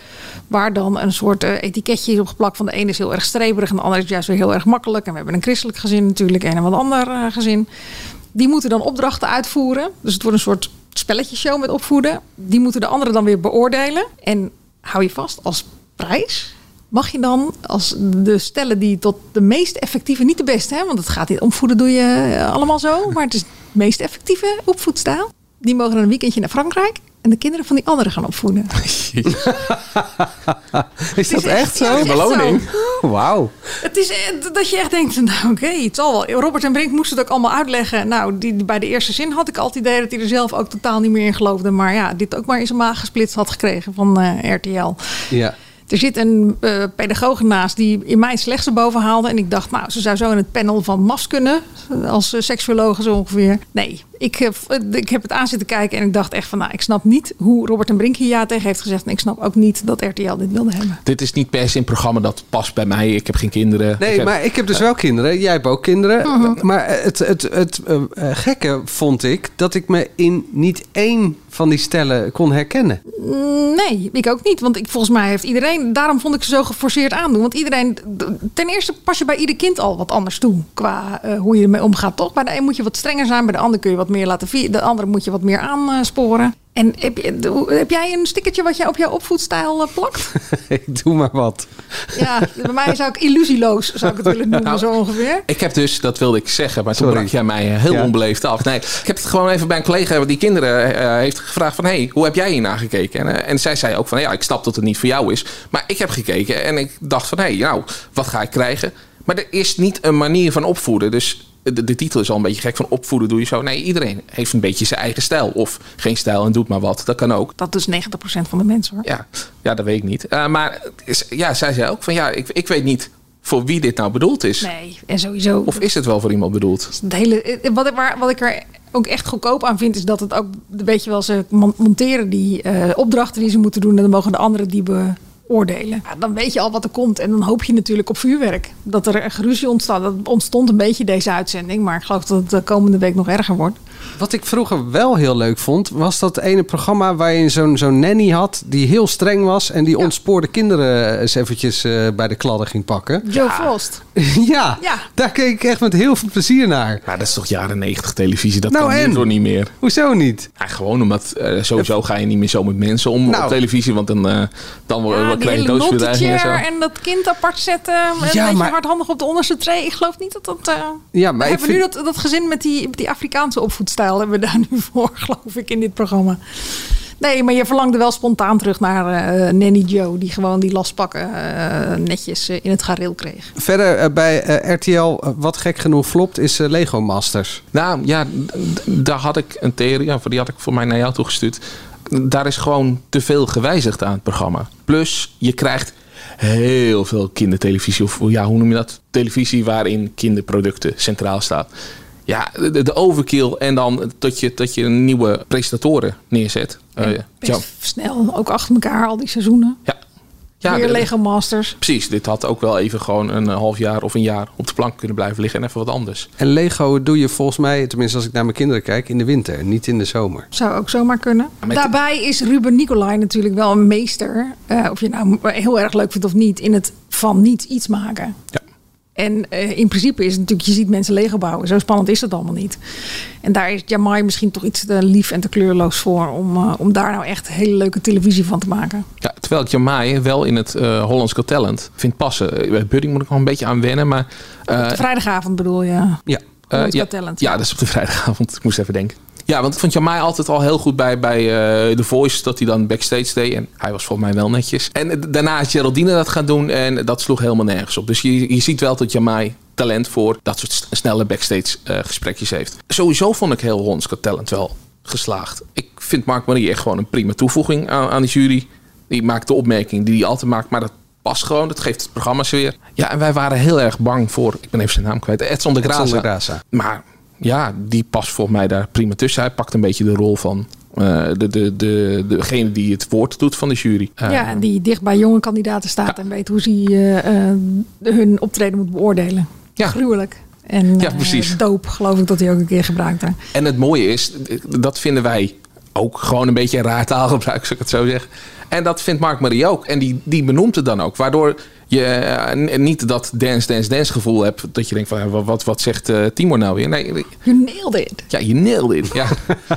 Speaker 8: Waar dan een soort eh, etiketje is opgeplakt. Van de ene is heel erg streberig en de andere is juist weer heel erg makkelijk. En we hebben een christelijk gezin natuurlijk en een wat ander eh, gezin. Die moeten dan opdrachten uitvoeren. Dus het wordt een soort spelletjeshow met opvoeden. Die moeten de anderen dan weer beoordelen. En hou je vast, als prijs mag je dan als de stellen die tot de meest effectieve, niet de beste, hè, want het gaat niet omvoeden doe je eh, allemaal zo, maar het is de meest effectieve opvoedstijl. Die mogen dan een weekendje naar Frankrijk en de kinderen van die anderen gaan opvoeden. [laughs]
Speaker 6: Is dat
Speaker 8: is echt-
Speaker 6: zo?
Speaker 8: Beloning.
Speaker 6: Wauw.
Speaker 8: Het is eh, dat je echt denkt, nou oké, het zal wel. Robert en Brink moesten het ook allemaal uitleggen. Nou, die, bij de eerste zin had ik al het idee dat hij er zelf ook totaal niet meer in geloofde. Maar ja, dit ook maar in zijn maag gesplitst had gekregen van eh, RTL.
Speaker 6: Ja.
Speaker 8: Er zit een eh pedagoog naast die in mij slechtste boven haalde. En ik dacht, nou, ze zou zo in het panel van MAFS kunnen. Als uh, seksuologe zo ongeveer. Nee, ik, uh, ik heb het aan zitten kijken en ik dacht echt van... nou, ik snap niet hoe Robert en Brink hier ja tegen heeft gezegd. En ik snap ook niet dat RTL dit wilde hebben.
Speaker 7: Dit is niet per se een programma dat past bij mij. Ik heb geen kinderen.
Speaker 6: Nee,
Speaker 7: ik heb,
Speaker 6: maar ik heb dus wel kinderen. Jij hebt ook kinderen.
Speaker 8: Uh -huh.
Speaker 6: Maar het, het, het, het uh, gekke vond ik dat ik me in niet één van die stellen kon herkennen.
Speaker 8: Nee, ik ook niet. Want ik, volgens mij heeft iedereen... Daarom vond ik ze zo geforceerd aandoen. Want iedereen... Ten eerste pas je bij ieder kind al wat anders toe. Qua uh, hoe je ermee omgaat, toch? Bij de een moet je wat strenger zijn. Bij de ander kun je wat meer laten vieren. De andere moet je wat meer aansporen. En heb, je, heb jij een stickertje wat jij op jouw opvoedstijl uh, plakt? [laughs]
Speaker 6: ik doe maar wat.
Speaker 8: Ja, bij mij zou ik illusieloos zou ik het willen noemen, nou, zo ongeveer.
Speaker 7: Ik heb dus, dat wilde ik zeggen, maar toen Sorry. brak jij mij heel ja. onbeleefd af. Nee, ik heb het gewoon even bij een collega die kinderen uh, heeft gevraagd van... hey, hoe heb jij hier naar gekeken? En, uh, en zij zei ook van, ja, ik snap dat het niet voor jou is. Maar ik heb gekeken en ik dacht van, hé, hey, nou, wat ga ik krijgen? Maar er is niet een manier van opvoeden, dus de, de, titel is al een beetje gek van opvoeden doe je zo. Nee, iedereen heeft een beetje zijn eigen stijl. Of geen stijl en doet maar wat. Dat kan ook.
Speaker 8: Dat is 90% van de mensen hoor.
Speaker 7: Ja, ja dat weet ik niet. Uh, maar ja, zij zei ook van ja, ik, ik weet niet voor wie dit nou bedoeld is.
Speaker 8: Nee, en sowieso.
Speaker 7: Of is het wel voor iemand bedoeld?
Speaker 8: Het hele, wat, ik, waar, wat ik er ook echt goedkoop aan vind, is dat het ook, weet je wel, ze monteren die uh, opdrachten die ze moeten doen. En dan mogen de anderen die beoordelen. Ja, dan weet je al wat er komt. En dan hoop je natuurlijk op vuurwerk. Dat er geruzie ontstaat. Dat ontstond een beetje deze uitzending. Maar ik geloof dat het de komende week nog erger wordt.
Speaker 6: Wat ik vroeger wel heel leuk vond, was dat ene programma waar je zo'n zo'n nanny had die heel streng was en die ja. ontspoorde kinderen eens eventjes uh, bij de kladden ging pakken.
Speaker 8: Joe ja. Frost. [laughs]
Speaker 6: ja, ja, daar keek ik echt met heel veel plezier naar.
Speaker 7: Maar dat is toch jaren negentig televisie, dat nou, kan hierdoor niet meer.
Speaker 6: Hoezo niet?
Speaker 7: Ja, gewoon omdat uh, sowieso ga je niet meer zo met mensen om nou. op televisie, want dan, uh, dan
Speaker 8: ja,
Speaker 7: krijg je doodsbedreigingen
Speaker 8: en zo. En dat kind apart zetten, ja, een beetje maar... hardhandig op de onderste tree. Ik geloof niet dat dat...
Speaker 6: ja, maar
Speaker 8: we hebben
Speaker 6: vind...
Speaker 8: nu dat, dat gezin met die, met die Afrikaanse opvoedstijl hebben we daar nu [laughs] voor, geloof ik, in dit programma. Nee, maar je verlangde wel spontaan terug naar uh, Nanny Joe, die gewoon die lastpakken uh, netjes uh, in het gareel kreeg.
Speaker 6: Verder bij RTL, wat gek genoeg flopt, is Lego Masters.
Speaker 7: Nou ja, daar had ik een theorie over, die had ik voor mij naar jou toegestuurd. Daar is gewoon te veel gewijzigd aan het programma. Plus, je krijgt heel veel kindertelevisie, of ja, hoe noem je dat? Televisie waarin kinderproducten centraal staat ja, de, de, overkill en dan dat je, dat je nieuwe presentatoren neerzet.
Speaker 8: Uh, best snel, ook achter elkaar, al die seizoenen.
Speaker 7: Ja. ja
Speaker 8: Weer de, Lego Masters.
Speaker 7: Precies, dit had ook wel even gewoon een half jaar of een jaar op de plank kunnen blijven liggen en even wat anders.
Speaker 6: En Lego doe je volgens mij, tenminste als ik naar mijn kinderen kijk, in de winter, niet in de zomer.
Speaker 8: Zou ook zomaar kunnen. Ja, Daarbij is Ruben Nicolai natuurlijk wel een meester, uh, of je nou heel erg leuk vindt of niet, in het van niets iets maken.
Speaker 7: Ja.
Speaker 8: En uh, in principe is het natuurlijk, je ziet mensen Lego bouwen. Zo spannend is het allemaal niet. En daar is Jamai misschien toch iets te lief en te kleurloos voor. Om, uh, om daar nou echt hele leuke televisie van te maken.
Speaker 7: Ja, Terwijl ik Jamai wel in het eh Hollands Got Talent vind passen. Eh, Bij Buddy moet ik nog een beetje aan wennen, maar... eh,
Speaker 8: De vrijdagavond bedoel je?
Speaker 6: Ja.
Speaker 7: eh, ja, ja, dat is op de [laughs] vrijdagavond. Ik moest even denken. Ja, want ik vond Jamai altijd al heel goed bij, bij eh, The Voice. Dat hij dan backstage deed. En hij was volgens mij wel netjes. En eh, daarna is Geraldine dat gaan doen. En dat sloeg helemaal nergens op. Dus je, je ziet wel dat Jamai talent voor dat soort snelle backstage eh, gesprekjes heeft. Sowieso vond ik heel Got Talent wel geslaagd. Ik vind Mark Marie echt gewoon een prima toevoeging aan, aan de jury. Die maakt de opmerking die hij altijd maakt. Maar dat past gewoon. Dat geeft het programma sfeer. Ja, en wij waren heel erg bang voor... Ik ben even zijn naam kwijt. Edson de Graza.
Speaker 6: Edson de Graza.
Speaker 7: Maar ja, die past volgens mij daar prima tussen. Hij pakt een beetje de rol van eh, de, de, de, degene die het woord doet van de jury. Eh,
Speaker 8: ja, en die dicht bij jonge kandidaten staat en weet hoe ze eh, eh, hun optreden moet beoordelen.
Speaker 7: Ja.
Speaker 8: Gruwelijk. En
Speaker 7: Ja,
Speaker 8: eh,
Speaker 7: precies.
Speaker 8: doop, geloof ik dat hij ook een keer gebruikte.
Speaker 7: En het mooie is, dat vinden wij ook gewoon een beetje een raar taalgebruik, zou ik het zo zeggen. En dat vindt Mark Marie ook. En die, die benoemt het dan ook. Waardoor je eh, niet dat dance, dance, dance gevoel hebt. Dat je denkt van, wat, wat, wat zegt eh, Timor nou weer? Nee,
Speaker 8: You nailed it.
Speaker 7: ja, je nailed it. Ja.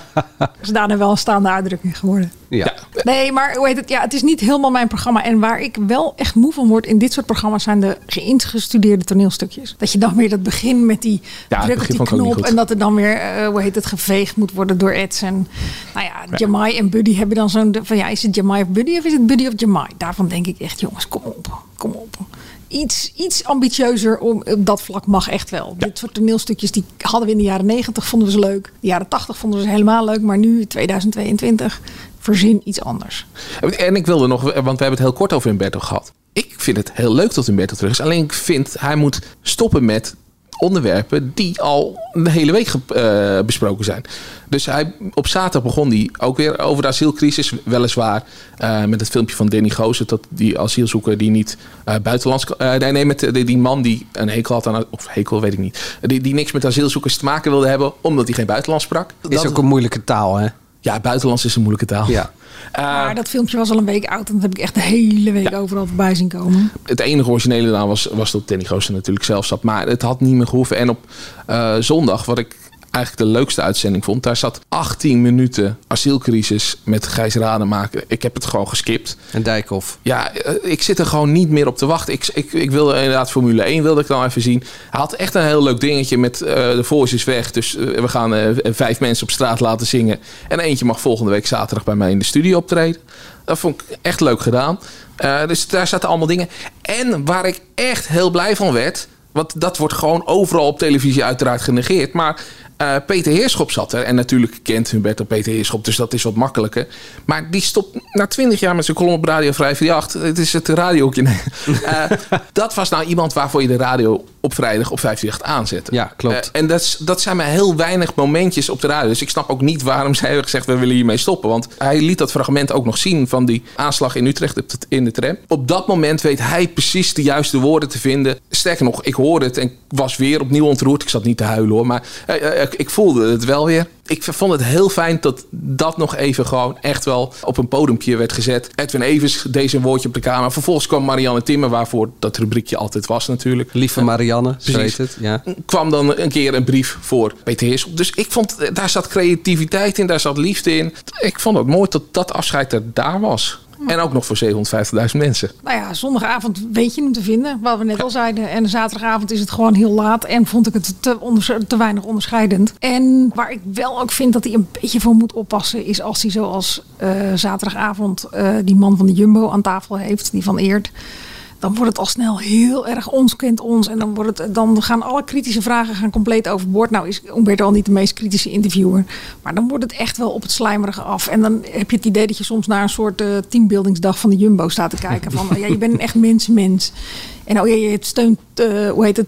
Speaker 7: [laughs]
Speaker 8: Is daarna wel een staande uitdrukking geworden.
Speaker 6: Ja.
Speaker 8: Nee, maar hoe heet het? Ja, het is niet helemaal mijn programma. En waar ik wel echt moe van word in dit soort programma's zijn de geïngestudeerde toneelstukjes. Dat je dan weer dat begin met die
Speaker 7: Ja,
Speaker 8: druk op die knop. En dat er dan weer, eh, hoe heet het, geveegd moet worden door Eds. En nou ja, Jamai en Buddy hebben dan zo'n, van ja, is het Jamai of Buddy of is het Buddy of Jamai? Daarvan denk ik echt, jongens, kom op, kom op. Iets, iets ambitieuzer om, op dat vlak mag echt wel. Dit soort toneelstukjes die hadden we in de jaren 90 vonden we ze leuk. De jaren 80 vonden we ze helemaal leuk. Maar nu, 2022, verzin iets anders.
Speaker 7: En ik wilde nog, want we hebben het heel kort over Humberto gehad. Ik vind het heel leuk dat Humberto terug is. Alleen ik vind hij moet stoppen met onderwerpen die al de hele week eh, besproken zijn. Dus hij, op zaterdag begon hij ook weer over de asielcrisis, weliswaar. eh, met het filmpje van Danny Goosen, dat die asielzoeker die niet eh, buitenlands... eh, nee, nee, met die, die man die een hekel had aan... Of hekel, weet ik niet. Die, die niks met asielzoekers te maken wilde hebben, omdat hij geen buitenlands sprak.
Speaker 6: Is ook een moeilijke taal, hè?
Speaker 7: Ja, buitenlands is een moeilijke taal.
Speaker 6: Ja.
Speaker 8: maar dat filmpje was al een week oud. En dat heb ik echt de hele week overal voorbij zien komen.
Speaker 7: Het enige originele naam was, was dat Danny natuurlijk zelf zat. Maar het had niet meer gehoeven. En op eh, zondag, wat ik eigenlijk de leukste uitzending vond... daar zat 18 minuten asielcrisis met Gijs Rademaker. Ik heb het gewoon geskipt.
Speaker 6: En Dijkhoff.
Speaker 7: Ja, eh, ik zit er gewoon niet meer op te wachten. Ik, ik, ik wilde inderdaad Formule 1 wilde ik dan even zien. Hij had echt een heel leuk dingetje met eh, de voice is weg. Dus eh, we gaan vijf mensen op straat laten zingen. En eentje mag volgende week zaterdag bij mij in de studio optreden. Dat vond ik echt leuk gedaan. Dus daar zaten allemaal dingen. En waar ik echt heel blij van werd... want dat wordt gewoon overal op televisie uiteraard genegeerd... maar eh, Peter Heerschop zat er. En natuurlijk kent Humberto Peter Heerschop, dus dat is wat makkelijker. Maar die stopt na twintig jaar met zijn column op Radio 538. Het is het radiootje. Nee. [laughs] Eh, dat was nou iemand waarvoor je de radio op vrijdag op 538 aanzette.
Speaker 6: Ja, klopt.
Speaker 7: Eh, en dat, is- dat zijn maar heel weinig momentjes op de radio. Dus ik snap ook niet waarom zij hebben gezegd... we willen hiermee stoppen. Want hij liet dat fragment ook nog zien... van die aanslag in Utrecht in de tram. Op dat moment weet hij precies de juiste woorden te vinden. Sterker nog, ik hoorde het en was weer opnieuw ontroerd. Ik zat niet te huilen hoor, maar eh, eh, ik voelde het wel weer. Ik vond het heel fijn dat dat nog even gewoon echt wel op een podiumpje werd gezet. Edwin Evers deed zijn woordje op de kamer. Vervolgens kwam Marianne Timmer, waarvoor dat rubriekje altijd was natuurlijk.
Speaker 6: Lieve Marianne, zo heet het. Ja.
Speaker 7: kwam dan een keer een brief voor Peter Heerschop. Dus ik vond, eh, daar zat creativiteit in, daar zat liefde in. Ik vond het mooi dat dat afscheid er daar was. En ook nog voor 750.000 mensen.
Speaker 8: Nou ja, zondagavond weet je hem te vinden, wat we net al zeiden. En zaterdagavond is het gewoon heel laat en vond ik het te, onders- te weinig onderscheidend. En waar ik wel ook vind dat hij een beetje voor moet oppassen, is als hij zoals eh, zaterdagavond eh, die man van de Jumbo aan tafel heeft, die van Eert. Dan wordt het al snel heel erg ons kent ons. En dan, wordt het, dan gaan alle kritische vragen gaan compleet overboord. Nou is Umberto al niet de meest kritische interviewer. Maar dan wordt het echt wel op het slijmerige af. En dan heb je het idee dat je soms naar een soort eh, teambuildingsdag van de Jumbo staat te kijken. Van ja, je bent een echt mens-mens. En oh je steunt, eh, hoe heet het,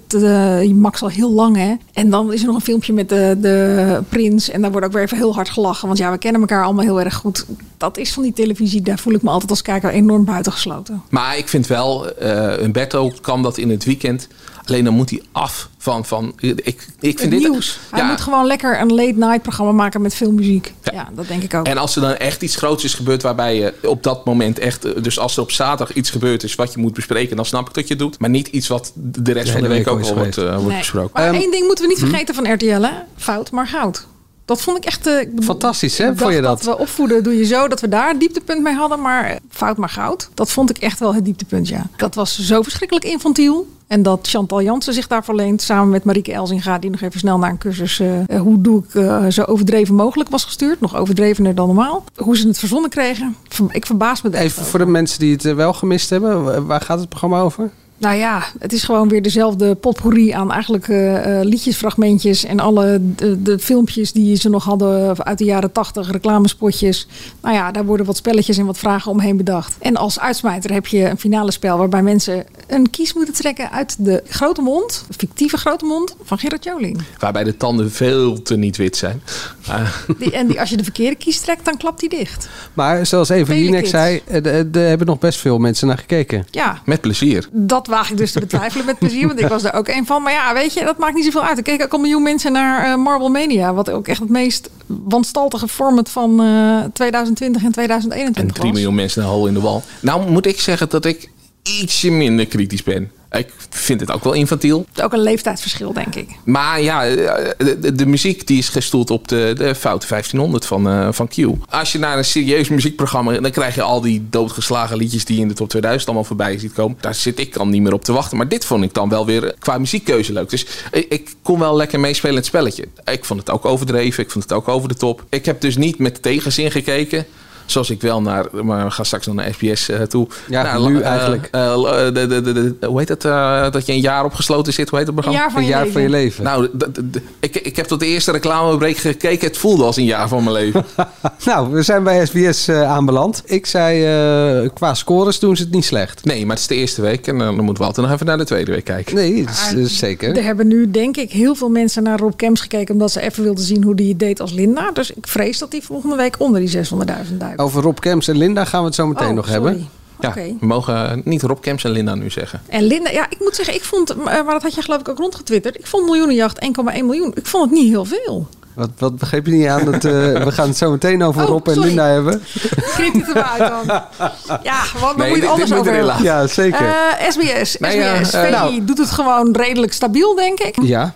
Speaker 8: je Max al heel lang hè. En dan is er nog een filmpje met de, de prins. En daar wordt ook weer even heel hard gelachen. Want ja, we kennen elkaar allemaal heel erg goed. Dat is van die televisie, daar voel ik me altijd als kijker enorm buitengesloten.
Speaker 7: Maar ik vind wel, eh Humberto kan dat in het weekend. Alleen dan moet hij af van... van ik, ik vind
Speaker 8: Het
Speaker 7: dit,
Speaker 8: nieuws. Hij
Speaker 7: Ja.
Speaker 8: moet gewoon lekker een late night programma maken met veel muziek. Ja, dat denk ik ook.
Speaker 7: En als er dan echt iets groots is gebeurd waarbij je op dat moment echt... eh, Dus als er op zaterdag iets gebeurd is wat je moet bespreken... dan snap ik dat je het doet. Maar niet iets wat de rest
Speaker 6: De
Speaker 7: van de week
Speaker 6: week
Speaker 7: ook
Speaker 6: al
Speaker 7: wordt, eh, wordt
Speaker 8: Nee.
Speaker 7: besproken.
Speaker 8: Maar één ding moeten we niet
Speaker 7: hm?
Speaker 8: vergeten van RTL, hè? Fout, maar goud. Dat vond ik echt... eh, ik bedoel,
Speaker 6: Fantastisch, hè? Vond je dat?
Speaker 8: we opvoeden doe je zo, dat we daar een dieptepunt mee hadden. Maar fout maar goud. Dat vond ik echt wel het dieptepunt, ja. Dat was zo verschrikkelijk infantiel. En dat Chantal Jansen zich daarvoor leent, samen met Marieke Elzinga, die nog even snel naar een cursus eh, eh, hoe doe ik zo overdreven mogelijk was gestuurd. Nog overdrevener dan normaal. Hoe ze het verzonnen kregen. Ik verbaas me echt
Speaker 6: Even
Speaker 8: over.
Speaker 6: voor de mensen die het wel gemist hebben. wa- Waar gaat het programma over?
Speaker 8: Nou ja, het is gewoon weer dezelfde potpourri aan eigenlijk eh, eh, liedjesfragmentjes en alle de, de filmpjes die ze nog hadden uit de jaren tachtig, reclamespotjes. Nou ja, daar worden wat spelletjes en wat vragen omheen bedacht. En als uitsmijter heb je een finale spel waarbij mensen een kies moeten trekken uit de grote mond, fictieve grote mond van Gerard Joling.
Speaker 7: Waarbij de tanden veel te niet wit zijn. [laughs]
Speaker 8: Die, en die, als je de verkeerde kies trekt, dan klapt die dicht.
Speaker 6: Maar zoals
Speaker 8: Vele
Speaker 6: Jinek zei, eh, er er hebben nog best veel mensen naar gekeken.
Speaker 8: Ja,
Speaker 7: met plezier.
Speaker 8: Dat waag ik dus te betwijfelen met plezier, want ik was er ook een van. Maar ja, weet je, dat maakt niet zoveel uit. Er keken ook een miljoen mensen naar eh, Marble Mania, wat ook echt het meest wanstaltige format van eh, 2020 en
Speaker 7: En
Speaker 8: 2021
Speaker 7: 3
Speaker 8: was.
Speaker 7: miljoen mensen een hol in de wal. Nou moet ik zeggen dat ik ietsje minder kritisch ben. Ik vind het ook wel infantiel.
Speaker 8: Ook een leeftijdsverschil, denk ik.
Speaker 7: Maar ja, eh, de, muziek die is gestoeld op de, de foute 1500 van, eh, van Q. Als je naar een serieus muziekprogramma... dan krijg je al die doodgeslagen liedjes... die je in de top 2000 allemaal voorbij ziet komen. Daar zit ik dan niet meer op te wachten. Maar dit vond ik dan wel weer qua muziekkeuze leuk. Dus ik, ik kon wel lekker meespelen in het spelletje. Ik vond het ook overdreven. Ik vond het ook over de top. Ik heb dus niet met tegenzin gekeken... Zoals ik wel naar, maar we gaan straks nog naar SBS eh, toe.
Speaker 6: Ja,
Speaker 7: Nou,
Speaker 6: nu
Speaker 7: eh,
Speaker 6: eigenlijk.
Speaker 7: eh, de, de, de, de- hoe heet het? eh, dat je een jaar opgesloten zit. Hoe heet het programma?
Speaker 8: Een jaar van Een je jaar leven. van je
Speaker 6: leven.
Speaker 7: Nou, ik, ik heb tot de eerste reclamebreak gekeken. Het voelde als een jaar van mijn leven. [laughs]
Speaker 6: Nou, we zijn bij SBS aanbeland. Ik zei, eh, qua scores doen ze het niet slecht.
Speaker 7: Nee, maar het is de eerste week. En dan moeten we altijd nog even naar de tweede week kijken.
Speaker 6: Nee, dat is, dat is zeker.
Speaker 8: Er hebben nu, denk ik, heel veel mensen naar Rob Kems gekeken... omdat ze even wilden zien hoe die het deed als Linda. Dus ik vrees dat die volgende week onder die 600.000 duikt.
Speaker 6: Over Rob Kems en Linda gaan we het zo meteen
Speaker 8: Oh,
Speaker 6: nog
Speaker 8: sorry.
Speaker 6: hebben.
Speaker 7: Ja, we mogen niet Rob Kems en Linda nu zeggen.
Speaker 8: En Linda, ja, ik moet zeggen, ik vond, eh, maar dat had je geloof ik ook rondgetwitterd. Ik vond miljoenenjacht 1,1 miljoen. Ik vond het niet heel veel.
Speaker 6: Wat, wat begreep je niet aan? Dat, eh, [laughs] we gaan het zo meteen over
Speaker 8: Oh,
Speaker 6: Rob en
Speaker 8: sorry.
Speaker 6: Linda hebben. [laughs]
Speaker 8: Knip het er maar uit dan. [laughs] Ja, want dan
Speaker 7: Nee,
Speaker 8: moet je
Speaker 7: moet
Speaker 8: over hebben.
Speaker 6: Ja, zeker.
Speaker 8: Eh, SBS,
Speaker 7: Nee, ja,
Speaker 8: SBS. VI
Speaker 7: nou.
Speaker 8: doet het gewoon redelijk stabiel, denk ik.
Speaker 6: Ja.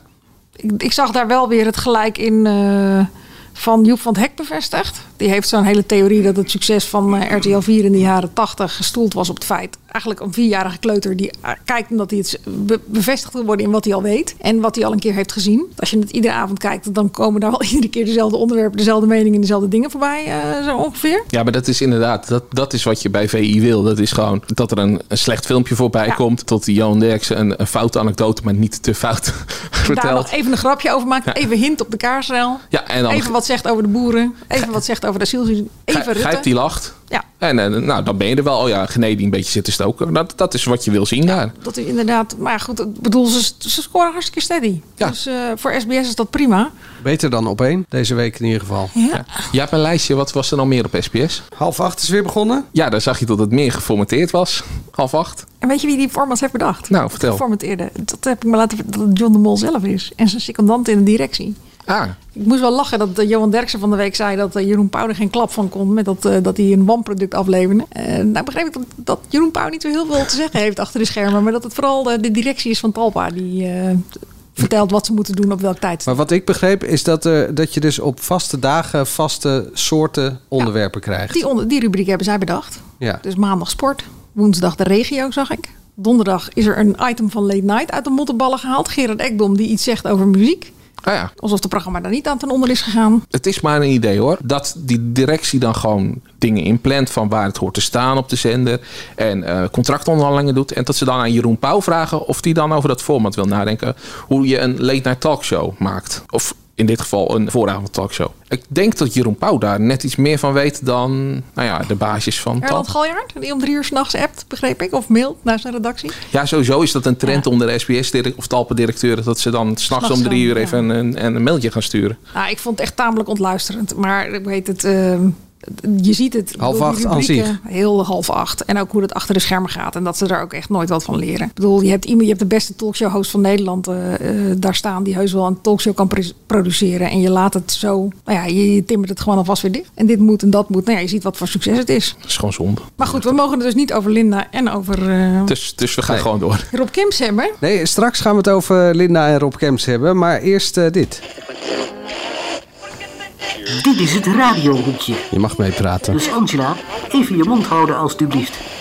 Speaker 8: Ik, ik zag daar wel weer het gelijk in eh, van Joep van het Hek bevestigd. Die heeft zo'n hele theorie dat het succes van eh, RTL 4 in de jaren 80 gestoeld was op het feit. Eigenlijk een vierjarige kleuter die eh, kijkt omdat hij het be- bevestigd wil worden in wat hij al weet. En wat hij al een keer heeft gezien. Als je het iedere avond kijkt, dan komen daar wel [laughs] iedere keer dezelfde onderwerpen, dezelfde meningen en dezelfde dingen voorbij. eh, zo ongeveer.
Speaker 7: Ja, maar dat is inderdaad, dat, dat is wat je bij VI wil. Dat is gewoon dat er een, een slecht filmpje voorbij
Speaker 8: Ja.
Speaker 7: komt. Tot die Johan Derksen een, een foute anecdote, maar niet te fout [laughs]
Speaker 8: Daar
Speaker 7: vertelt.
Speaker 8: nog even een grapje over maakt. Even hint op de kaarsruil.
Speaker 7: Ja, en dan
Speaker 8: Even wat zegt over de boeren. Even wat zegt over de asielzoekers. Even Rutte.
Speaker 7: die lacht.
Speaker 8: Ja.
Speaker 7: En eh, nou, dan ben je er wel. Oh ja, die een beetje zit te stoken. Dat, dat is wat je wil zien daar.
Speaker 8: Dat is inderdaad, maar ja, goed, ik bedoel, ze, ze scoren hartstikke steady. Dus eh, voor SBS is dat prima.
Speaker 6: Beter dan op één, deze week in ieder geval.
Speaker 8: Ja.
Speaker 7: Jij hebt een lijstje. Wat was er nog meer op SBS?
Speaker 6: Half acht is weer begonnen.
Speaker 7: Ja, daar zag je dat het meer geformateerd was. Half acht.
Speaker 8: En weet je wie die formats heeft bedacht?
Speaker 7: Nou, vertel.
Speaker 8: Geformateerde. Dat heb ik me laten dat het John de Mol zelf is. En zijn secondant in de directie.
Speaker 7: Ah,
Speaker 8: Ik moest wel lachen dat eh, Johan Derksen van de week zei dat eh, Jeroen Pauw er geen klap van kon. Met dat, eh, dat hij een wanproduct afleverde. Eh nou begreep ik dat, dat Jeroen Pauw niet zo heel veel te zeggen heeft achter de schermen. Maar dat het vooral de, de directie is van Talpa die vertelt wat ze moeten doen op welk tijd.
Speaker 6: Maar wat ik begreep is dat, dat je dus op vaste dagen vaste soorten onderwerpen krijgt.
Speaker 8: Die, onder, die rubriek hebben zij bedacht.
Speaker 6: Ja.
Speaker 8: Dus maandag sport, woensdag de regio zag ik. Donderdag is er een item van Late Night uit de mottenballen gehaald. Gerard Ekdom die iets zegt over muziek.
Speaker 7: Ah ja.
Speaker 8: Alsof het programma daar niet aan ten onder is gegaan.
Speaker 7: Het is maar een idee hoor. Dat die directie dan gewoon dingen inplant van waar het hoort te staan op de zender. En eh contractonderhandelingen doet. En dat ze dan aan Jeroen Pauw vragen of die dan over dat format wil nadenken. Hoe je een late night talkshow maakt. Of in dit geval een vooravond talkshow. Ik denk dat Jeroen Pauw daar net iets meer van weet dan nou ja, de baasjes van
Speaker 8: Erland. Galjaard, die om drie uur s'nachts appt, begreep ik. Of mailt naar zijn redactie.
Speaker 7: Ja, sowieso is dat een trend onder de SBS of Talpa-directeuren. Dat ze dan s'nachts om drie uur even een, een, een mailtje gaan sturen.
Speaker 8: Nou, ik vond het echt tamelijk ontluisterend. Maar ik weet het... eh, je ziet het.
Speaker 6: Half acht aan
Speaker 8: rubrieken,
Speaker 6: zich.
Speaker 8: Heel half acht. En ook hoe het achter de schermen gaat. En dat ze daar ook echt nooit wat van leren. Ik bedoel, je hebt iemand, je hebt de beste talkshow-host van Nederland eh, eh, daar staan. Die heus wel een talkshow kan pro- produceren. En je laat het zo. Nou ja, je, je timmert het gewoon alvast weer dicht. En dit moet en dat moet. Nou ja, je ziet wat voor succes het is.
Speaker 7: Dat is gewoon zonde.
Speaker 8: Maar goed, we mogen het dus niet over Linda en over eh,
Speaker 7: Dus, dus we gaan gewoon door.
Speaker 8: Rob Kims hebben.
Speaker 6: Nee, straks gaan we het over Linda en Rob Kems hebben. Maar eerst eh, dit.
Speaker 17: Dit is het radiohoekje.
Speaker 6: Je mag meepraten.
Speaker 17: Dus Angela, even je mond houden alstublieft.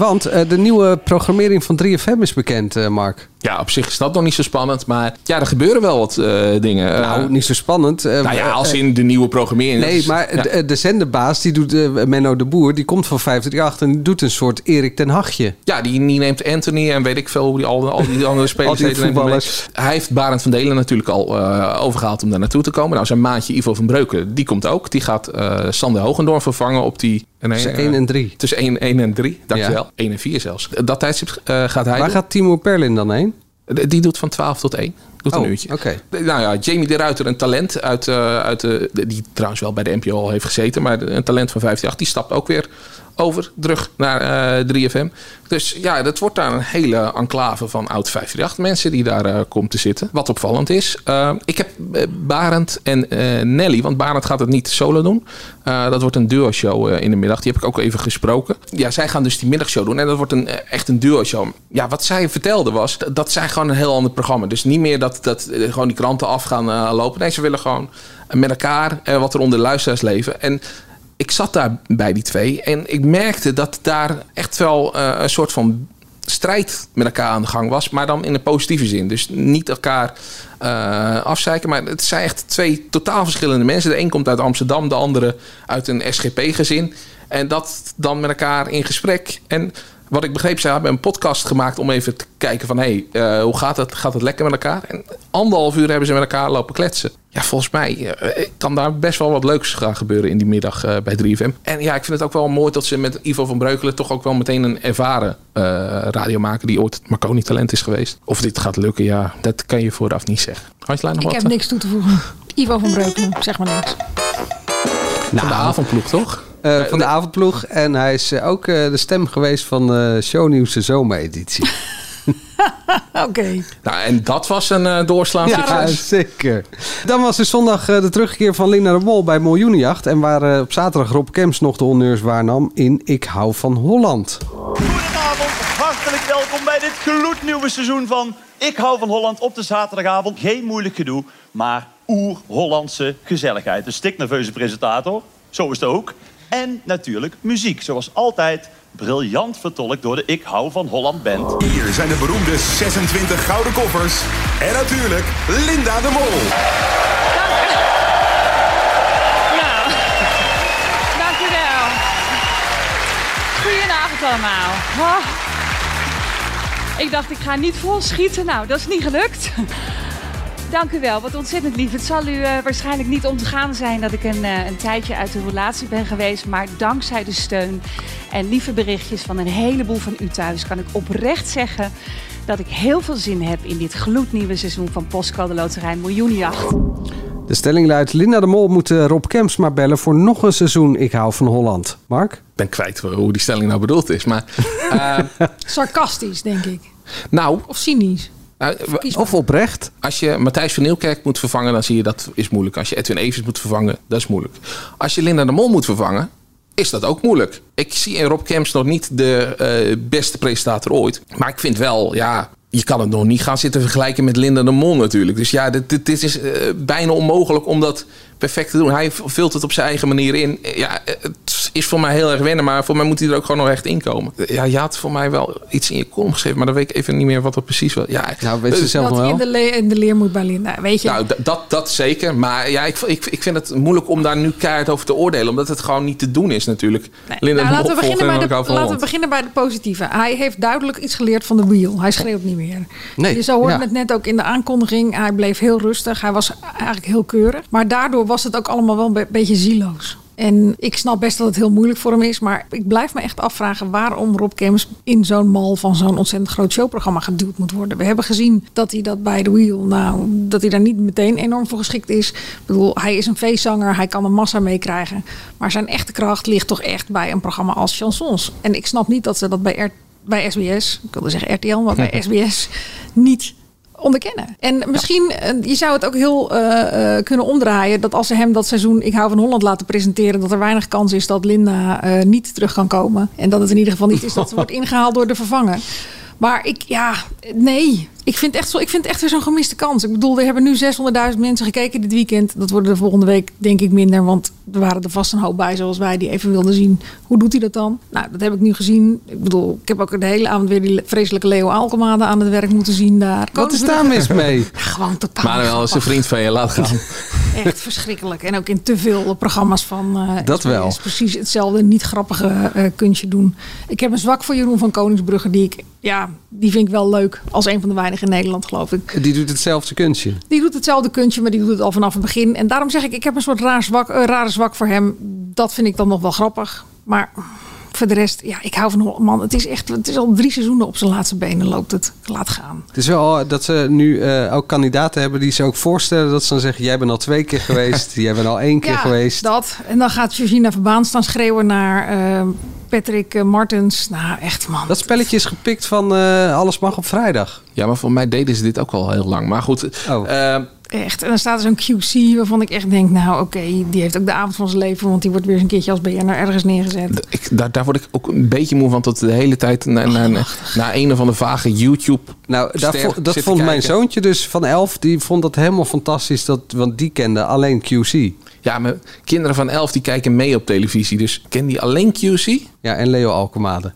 Speaker 6: Want eh, de nieuwe programmering van 3FM is bekend, eh, Mark.
Speaker 7: Ja, op zich is dat nog niet zo spannend. Maar ja, er gebeuren wel wat eh, dingen.
Speaker 6: Nou, niet zo spannend.
Speaker 7: Nou ja, als in de nieuwe programmering.
Speaker 6: Nee,
Speaker 7: is-
Speaker 6: maar
Speaker 7: ja.
Speaker 6: de, de zenderbaas, die doet, Menno de Boer, die komt van 538 en die doet een soort Erik ten Hagje.
Speaker 7: Ja, die, die neemt Anthony en weet ik veel hoe die al, al die andere [laughs] spelers
Speaker 6: die voetballers.
Speaker 7: Hij heeft Barend van Delen natuurlijk al eh, overgehaald om daar naartoe te komen. Nou, zijn maatje Ivo van Breuken, die komt ook. Die gaat Sander Hogendoorn vervangen op die... nee,
Speaker 6: Tussen
Speaker 7: eh,
Speaker 6: 1 en 3.
Speaker 7: Tussen 1, 1 en 3, dankjewel. 1 en 4 zelfs. Dat tijdstip eh, gaat hij
Speaker 6: Waar
Speaker 7: doen.
Speaker 6: gaat Timo Perlin dan heen?
Speaker 7: Die doet van 12 tot 1. Doet
Speaker 6: Oh,
Speaker 7: een uurtje.
Speaker 6: oké.
Speaker 7: Nou ja, Jamie de Ruiter, een talent uit, eh, uit de, die trouwens wel bij de NPO al heeft gezeten, maar een talent van 58, die stapt ook weer over, terug naar eh 3FM. Dus ja, dat wordt daar een hele enclave van oud 538 mensen die daar eh komt te zitten. Wat opvallend is. Eh, ik heb eh, Barend en eh, Nelly, want Barend gaat het niet solo doen. Eh, dat wordt een duo-show eh, in de middag. Die heb ik ook even gesproken. Ja, zij gaan dus die middagshow doen en dat wordt een, eh, echt een duo-show. Ja, wat zij vertelde was dat, dat zij gewoon een heel ander programma. Dus niet meer dat, dat eh, gewoon die kranten af gaan eh, lopen. Nee, ze willen gewoon met elkaar eh, wat er onder de luisteraars leven. En ik zat daar bij die twee en ik merkte dat daar echt wel eh, een soort van strijd met elkaar aan de gang was, maar dan in een positieve zin. Dus niet elkaar eh afzeiken, maar het zijn echt twee totaal verschillende mensen. De een komt uit Amsterdam, de andere uit een SGP-gezin. En dat dan met elkaar in gesprek. En wat ik begreep, ze hebben een podcast gemaakt om even te kijken van... hé, hey, eh, hoe gaat het? Gaat het lekker met elkaar? En anderhalf uur hebben ze met elkaar lopen kletsen. Ja, volgens mij eh, kan daar best wel wat leuks gaan gebeuren in die middag eh, bij 3FM. En ja, ik vind het ook wel mooi dat ze met Ivo van Breukelen... toch ook wel meteen een ervaren radiomaker... die ooit het Marconi-talent is geweest. Of dit gaat lukken, ja, dat kan je vooraf niet zeggen. Had je nog
Speaker 8: Ik
Speaker 7: wat?
Speaker 8: heb niks toe te voegen. Ivo van Breukelen, zeg maar niks.
Speaker 7: Van de avondploeg, toch?
Speaker 6: Eh, van de avondploeg. En hij is eh, ook eh, de stem geweest van eh Shownieuws de zomereditie. [laughs]
Speaker 8: Oké.
Speaker 7: Nou, en dat was een eh doorslaand
Speaker 6: Ja, zeker. Dan was er zondag eh, de terugkeer van Linda de Mol bij Miljoenenjacht. En waar op zaterdag Rob Kemps nog de honneurs waarnam in Ik hou van Holland.
Speaker 9: Goedenavond, hartelijk welkom bij dit gloednieuwe seizoen van Ik hou van Holland op de zaterdagavond. Geen moeilijk gedoe, maar oer-Hollandse gezelligheid. Een stiknerveuze presentator, zo is het ook. En natuurlijk muziek, zoals altijd briljant vertolkt door de Ik hou van Holland band.
Speaker 5: Hier zijn de beroemde 26 gouden koffers. En natuurlijk Linda de Mol.
Speaker 10: Nou, dank u wel. Goedenavond allemaal. Oh. Ik dacht, ik ga niet vol schieten. Nou, dat is niet gelukt. Dank u wel, wat ontzettend lief. Het zal u eh, waarschijnlijk niet ontgaan zijn dat ik een, eh, een tijdje uit de relatie ben geweest. Maar dankzij de steun en lieve berichtjes van een heleboel van u thuis... kan ik oprecht zeggen dat ik heel veel zin heb in dit gloednieuwe seizoen van Postcode Loterij Miljoenenjacht.
Speaker 6: De stelling luidt: Linda de Mol moet eh, Rob Kemps maar bellen voor nog een seizoen Ik hou van Holland. Mark?
Speaker 7: Ik ben kwijt hoe die stelling nou bedoeld is. Maar, [laughs] eh,
Speaker 8: Sarcastisch, denk ik.
Speaker 7: nou,
Speaker 8: Of cynisch.
Speaker 7: Nou,
Speaker 6: Of oprecht?
Speaker 7: Als je Matthijs van Nieuwkerk moet vervangen, dan zie je dat is moeilijk. Als je Edwin Evers moet vervangen, dat is moeilijk. Als je Linda de Mol moet vervangen, is dat ook moeilijk. Ik zie in Rob Kemps nog niet de eh, beste presentator ooit. Maar ik vind wel, ja, je kan het nog niet gaan zitten vergelijken met Linda de Mol natuurlijk. Dus ja, dit, dit, dit is eh, bijna onmogelijk om dat perfect te doen. Hij vult het op zijn eigen manier in. Ja, het is voor mij heel erg wennen, maar voor mij moet hij er ook gewoon nog echt in komen. Ja, je had voor mij wel iets in je column geschreven, maar dan weet ik even niet meer wat het precies was. Ja,
Speaker 6: Nou, weet ze zelf
Speaker 8: Dat
Speaker 6: nog
Speaker 8: in
Speaker 6: wel?
Speaker 8: de, le- in de leer moet bij Linda. Weet je,
Speaker 7: Nou, d- dat, dat zeker. Maar ja, ik, ik, ik vind het moeilijk om daar nu keihard over te oordelen. Omdat het gewoon niet te doen is natuurlijk. Linda
Speaker 8: Nou, laten, we beginnen bij de, laten we beginnen bij de positieve. Hij heeft duidelijk iets geleerd van de wheel. Hij schreeuwt niet meer.
Speaker 6: Nee,
Speaker 8: Je zo hoorde
Speaker 6: ja.
Speaker 8: het net ook in de aankondiging. Hij bleef heel rustig. Hij was eigenlijk heel keurig. Maar daardoor was het ook allemaal wel een be- beetje zieloos. En ik snap best dat het heel moeilijk voor hem is. Maar ik blijf me echt afvragen waarom Rob Kemps in zo'n mal van zo'n ontzettend groot showprogramma geduwd moet worden. We hebben gezien dat hij dat bij The Wheel, nou, dat hij daar niet meteen enorm voor geschikt is. Ik bedoel, hij is een feestzanger, hij kan een massa meekrijgen. Maar zijn echte kracht ligt toch echt bij een programma als Chansons. En ik snap niet dat ze dat bij, R bij SBS, ik wilde zeggen RTL, maar bij [laughs] SBS niet onderkennen. En misschien, eh, je zou het ook heel eh, eh, kunnen omdraaien... dat als ze hem dat seizoen Ik hou van Holland laten presenteren... dat er weinig kans is dat Linda niet terug kan komen. En dat het in ieder geval niet is dat ze [laughs] wordt ingehaald door de vervanger. Maar ik, ja, nee. Ik vind, echt zo, ik vind het echt weer zo'n gemiste kans. Ik bedoel, we hebben nu 600.000 mensen gekeken dit weekend. Dat worden de volgende week denk ik minder. Want er waren er vast een hoop bij zoals wij die even wilden zien. Hoe doet hij dat dan? Nou, dat heb ik nu gezien. Ik bedoel, ik heb ook de hele avond weer die vreselijke Leo Alkemade aan het werk moeten zien daar.
Speaker 6: Wat is daar mis mee? [laughs]
Speaker 8: Ja, gewoon totaal.
Speaker 7: Manuel is een vriend van je, laat gaan. [laughs]
Speaker 8: Echt verschrikkelijk. En ook in te veel programma's van. eh,
Speaker 6: Dat wel.
Speaker 8: Precies hetzelfde niet grappige eh, kunstje doen. Ik heb een zwak voor Jeroen van Koningsbrugge. Die ik, ja, die vind ik wel leuk. Als een van de in Nederland, geloof ik.
Speaker 6: Die doet hetzelfde kunstje.
Speaker 8: Die doet hetzelfde kunstje, maar die doet het al vanaf het begin. En daarom zeg ik, ik heb een soort raar zwak, eh, rare zwak voor hem. Dat vind ik dan nog wel grappig. Maar voor de rest, ja, ik hou van. Man, het is echt, het is al drie seizoenen op zijn laatste benen loopt het. Laat gaan.
Speaker 6: Het is wel dat ze nu eh, ook kandidaten hebben die ze ook voorstellen dat ze dan zeggen: Jij bent al twee keer geweest, [laughs] jij bent al één keer
Speaker 8: ja,
Speaker 6: geweest.
Speaker 8: dat. En dan gaat Georgina Verbaan staan schreeuwen naar eh, Patrick eh, Martens. Nou, echt man.
Speaker 6: Dat spelletje is gepikt van eh, Alles mag op vrijdag.
Speaker 7: Ja, maar voor mij deden ze dit ook al heel lang. Maar goed, eh,
Speaker 8: Echt. En dan staat er zo'n QC waarvan ik echt denk, nou oké, die heeft ook de avond van zijn leven. Want die wordt weer eens een keertje als BNR ergens neergezet.
Speaker 7: ik, daar, daar word ik ook een beetje moe van tot de hele tijd naar, naar, naar een of andere vage YouTube.
Speaker 6: Nou, daar vo- dat vond mijn zoontje dus van elf, die vond dat helemaal fantastisch, dat, want die kende alleen QC.
Speaker 7: Ja, mijn kinderen van elf die kijken mee op televisie. Dus ken die alleen QC?
Speaker 6: Ja, en Leo Alkemade.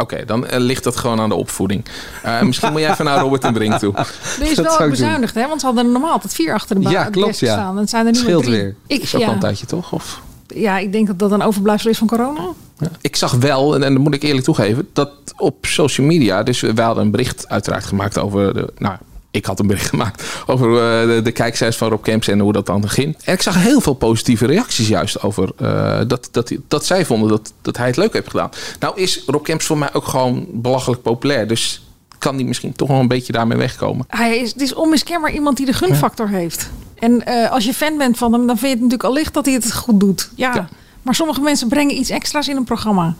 Speaker 7: Oké, dan eh, ligt dat gewoon aan de opvoeding. Eh, misschien moet jij even naar Robert en Brink toe. [laughs]
Speaker 8: Er is wel bezuinigd, hè? Want ze hadden er normaal altijd vier achter de baan.
Speaker 7: Ja, klopt, ja.
Speaker 8: Staan. En zijn er nu
Speaker 7: Scheelt
Speaker 8: drie.
Speaker 7: weer.
Speaker 8: Ik,
Speaker 7: is ook al
Speaker 8: ja,
Speaker 7: een tijdje toch? Of?
Speaker 8: ja, ik denk dat dat een overblijfsel is van corona.
Speaker 7: Ik zag wel, en, en dat moet ik eerlijk toegeven, dat op social media, dus wij hadden een bericht uiteraard gemaakt over, de, nou, ik had een bericht [laughs] gemaakt over eh, de, de kijkcijfers van Rob Kemps en hoe dat dan ging. En ik zag heel veel positieve reacties juist over eh, dat, dat, dat zij vonden dat, dat hij het leuk heeft gedaan. Nou is Rob Kemps voor mij ook gewoon belachelijk populair, dus kan die misschien toch wel een beetje daarmee wegkomen.
Speaker 8: Hij is, het is onmiskenbaar iemand die de gunfactor heeft. En eh, als je fan bent van hem, dan vind je het natuurlijk allicht dat hij het goed doet. Ja. Maar sommige mensen brengen iets extra's in een programma.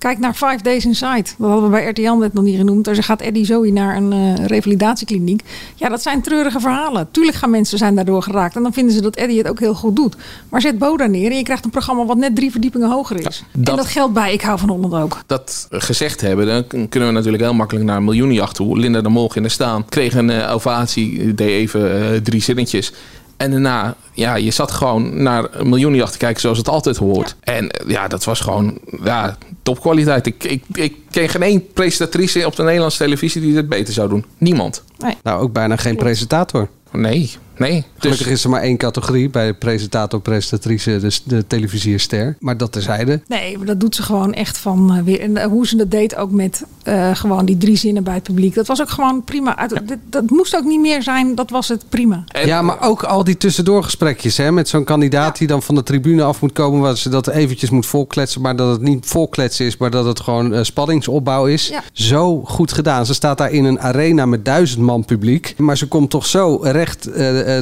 Speaker 8: Kijk naar Five Days Inside. Dat hadden we bij RTL net nog niet genoemd. Daar gaat Eddie Zoe naar een eh, revalidatiekliniek. Ja, dat zijn treurige verhalen. Tuurlijk gaan mensen zijn daardoor geraakt. En dan vinden ze dat Eddie het ook heel goed doet. Maar zet Bo daar neer en je krijgt een programma wat net drie verdiepingen hoger is.
Speaker 7: dat-
Speaker 8: En dat geldt bij Ik hou van Holland ook.
Speaker 7: dat gezegd hebben, dan kunnen we natuurlijk heel makkelijk naar een miljoenenjacht toe. Linda de Mol ging er staan, kreeg een eh, ovatie, deed even eh, drie zinnetjes. En daarna, ja, je zat gewoon naar een miljoenenjacht te kijken zoals het altijd hoort. En ja, dat was gewoon ja, topkwaliteit. Ik, ik, ik ken geen één presentatrice op de Nederlandse televisie die dit beter zou doen. Niemand.
Speaker 6: Nou, ook bijna geen presentator.
Speaker 7: Nee, nee.
Speaker 6: Gelukkig is er maar één categorie bij presentator, presentatrice, dus de televisierster. Maar dat terzijde.
Speaker 8: Nee, maar dat doet ze gewoon echt van eh, weer. En eh, hoe ze dat deed ook met eh, gewoon die drie zinnen bij het publiek. Dat was ook gewoon prima. Uit, dat moest ook niet meer zijn. Dat was het prima.
Speaker 6: ja, maar ook al die tussendoorgesprekjes hè, met zo'n kandidaat die dan van de tribune af moet komen, waar ze dat eventjes moet volkletsen, maar dat het niet volkletsen is, maar dat het gewoon eh, spanningsopbouw is.
Speaker 8: Ja.
Speaker 6: Zo goed gedaan. Ze staat daar in een arena met duizend man publiek, maar ze komt toch zo recht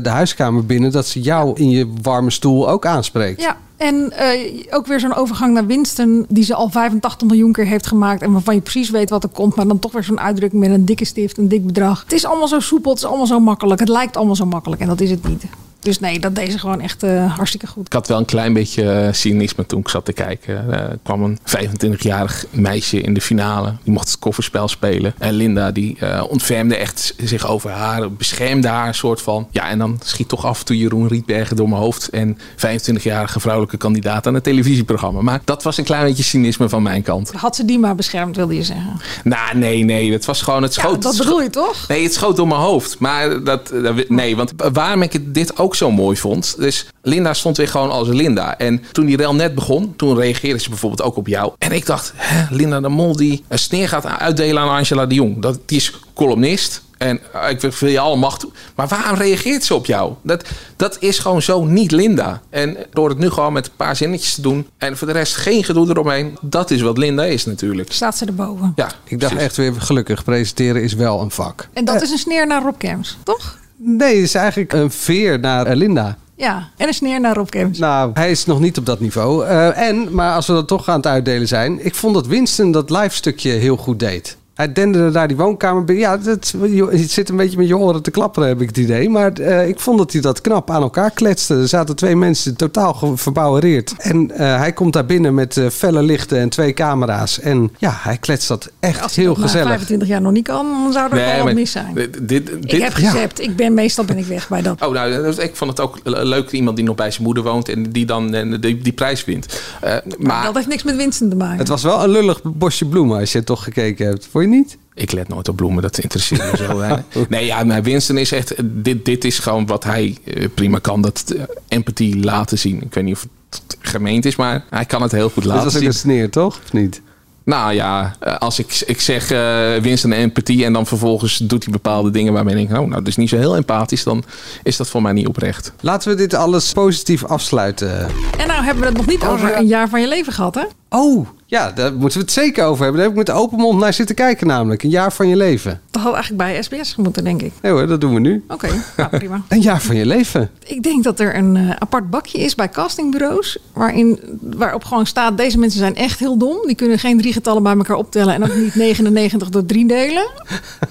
Speaker 6: de huiskamer binnen dat ze jou in je warme stoel ook aanspreekt.
Speaker 8: Ja, en eh, ook weer zo'n overgang naar Winston, die ze al 85 miljoen keer heeft gemaakt. En waarvan je precies weet wat er komt, maar dan toch weer zo'n uitdrukking met een dikke stift, een dik bedrag. Het is allemaal zo soepel, het is allemaal zo makkelijk. Het lijkt allemaal zo makkelijk en dat is het niet. Dus nee, dat deed ze gewoon echt eh, hartstikke goed.
Speaker 7: Ik had wel een klein beetje eh, cynisme toen ik zat te kijken. Eh, Er kwam een 25-jarig meisje in de finale. Die mocht het kofferspel spelen. En Linda die eh, ontfermde echt zich over haar. Beschermde haar een soort van. Ja, en dan schiet toch af en toe Jeroen Rietbergen door mijn hoofd. En 25-jarige vrouwelijke kandidaat aan een televisieprogramma. Maar dat was een klein beetje cynisme van mijn kant.
Speaker 8: Had ze die maar beschermd, wilde je zeggen.
Speaker 7: Nou, nee, nee. Het was gewoon het schoot.
Speaker 8: Ja, dat bedoel je toch?
Speaker 7: Nee, het schoot door mijn hoofd. Maar dat, dat- nee, want waarom ik het- dit ook zo mooi vond. Dus Linda stond weer gewoon als Linda. En toen die rel net begon, toen reageerde ze bijvoorbeeld ook op jou. En ik dacht, hè, Linda de Mol die een sneer gaat uitdelen aan Angela de Jong. Dat, die is columnist. En eh, ik wil je alle macht toe. Maar waarom reageert ze op jou? Dat, dat is gewoon zo niet Linda. En door het nu gewoon met een paar zinnetjes te doen. En voor de rest geen gedoe eromheen. Dat is wat Linda is natuurlijk.
Speaker 8: Staat ze erboven.
Speaker 7: Ja,
Speaker 6: Ik dacht echt weer, gelukkig, presenteren is wel een vak.
Speaker 8: En dat is een sneer naar Rob Kems, toch?
Speaker 6: Nee, het is eigenlijk een veer naar eh, Linda.
Speaker 8: Ja, en een sneer naar Rob Kems.
Speaker 6: Nou, hij is nog niet op dat niveau. Eh, en, maar als we dan toch aan het uitdelen zijn. Ik vond dat Winston dat live stukje heel goed deed. Hij denderde daar die woonkamer binnen. Ja, dat, je, je zit een beetje met je oren te klapperen, heb ik het idee. Maar eh, ik vond dat hij dat knap aan elkaar kletste. Er zaten twee mensen totaal verbouwereerd. En eh, hij komt daar binnen met eh, felle lichten en twee camera's. En ja, hij kletst dat echt
Speaker 8: Als
Speaker 6: heel
Speaker 8: dat na
Speaker 6: gezellig.
Speaker 8: 25 jaar nog niet kan, dan zou er
Speaker 7: Nee,
Speaker 8: wel mis zijn.
Speaker 7: Dit, dit,
Speaker 8: ik heb gezept. Ik ben, meestal ben ik weg bij dat.
Speaker 7: Oh, nou, dat- ik vond het ook le- leuk iemand die nog bij zijn moeder woont en die dan die, die prijs wint. Eh, maar
Speaker 8: Dat heeft niks met winsten te maken.
Speaker 6: Het was wel een lullig bosje bloemen als je het toch gekeken hebt. Vond je niet?
Speaker 7: ik let nooit op bloemen, dat interesseert me zo weinig. [laughs] Nee, ja, maar Winston is echt, dit, dit is gewoon wat hij eh, prima kan, dat eh, empathie laten zien. Ik weet niet of het gemeend is, maar hij kan het heel goed
Speaker 6: Dat
Speaker 7: laten
Speaker 6: was ook
Speaker 7: zien.
Speaker 6: een sneer, toch? Of niet?
Speaker 7: Nou ja, eh, als ik, ik zeg eh Winston en empathie en dan vervolgens doet hij bepaalde dingen waarmee ik denk, oh, nou, dat is niet zo heel empathisch, dan is dat voor mij niet oprecht.
Speaker 6: Laten we dit alles positief afsluiten.
Speaker 8: En nou hebben we het nog niet over een jaar van je leven gehad, hè?
Speaker 6: Oh, ja, daar moeten we het zeker over hebben. Daar heb ik met open mond naar zitten kijken namelijk. Een jaar van je leven.
Speaker 8: Dat had eigenlijk bij SBS moeten, denk ik.
Speaker 6: Nee hoor, dat doen we nu.
Speaker 8: Oké, nou prima. [laughs]
Speaker 6: Een jaar van je leven.
Speaker 8: Ik denk dat er een eh, apart bakje is bij castingbureaus. Waarin, waarop gewoon staat: deze mensen zijn echt heel dom. Die kunnen geen drie getallen bij elkaar optellen. En ook niet [laughs] 99 door drie delen.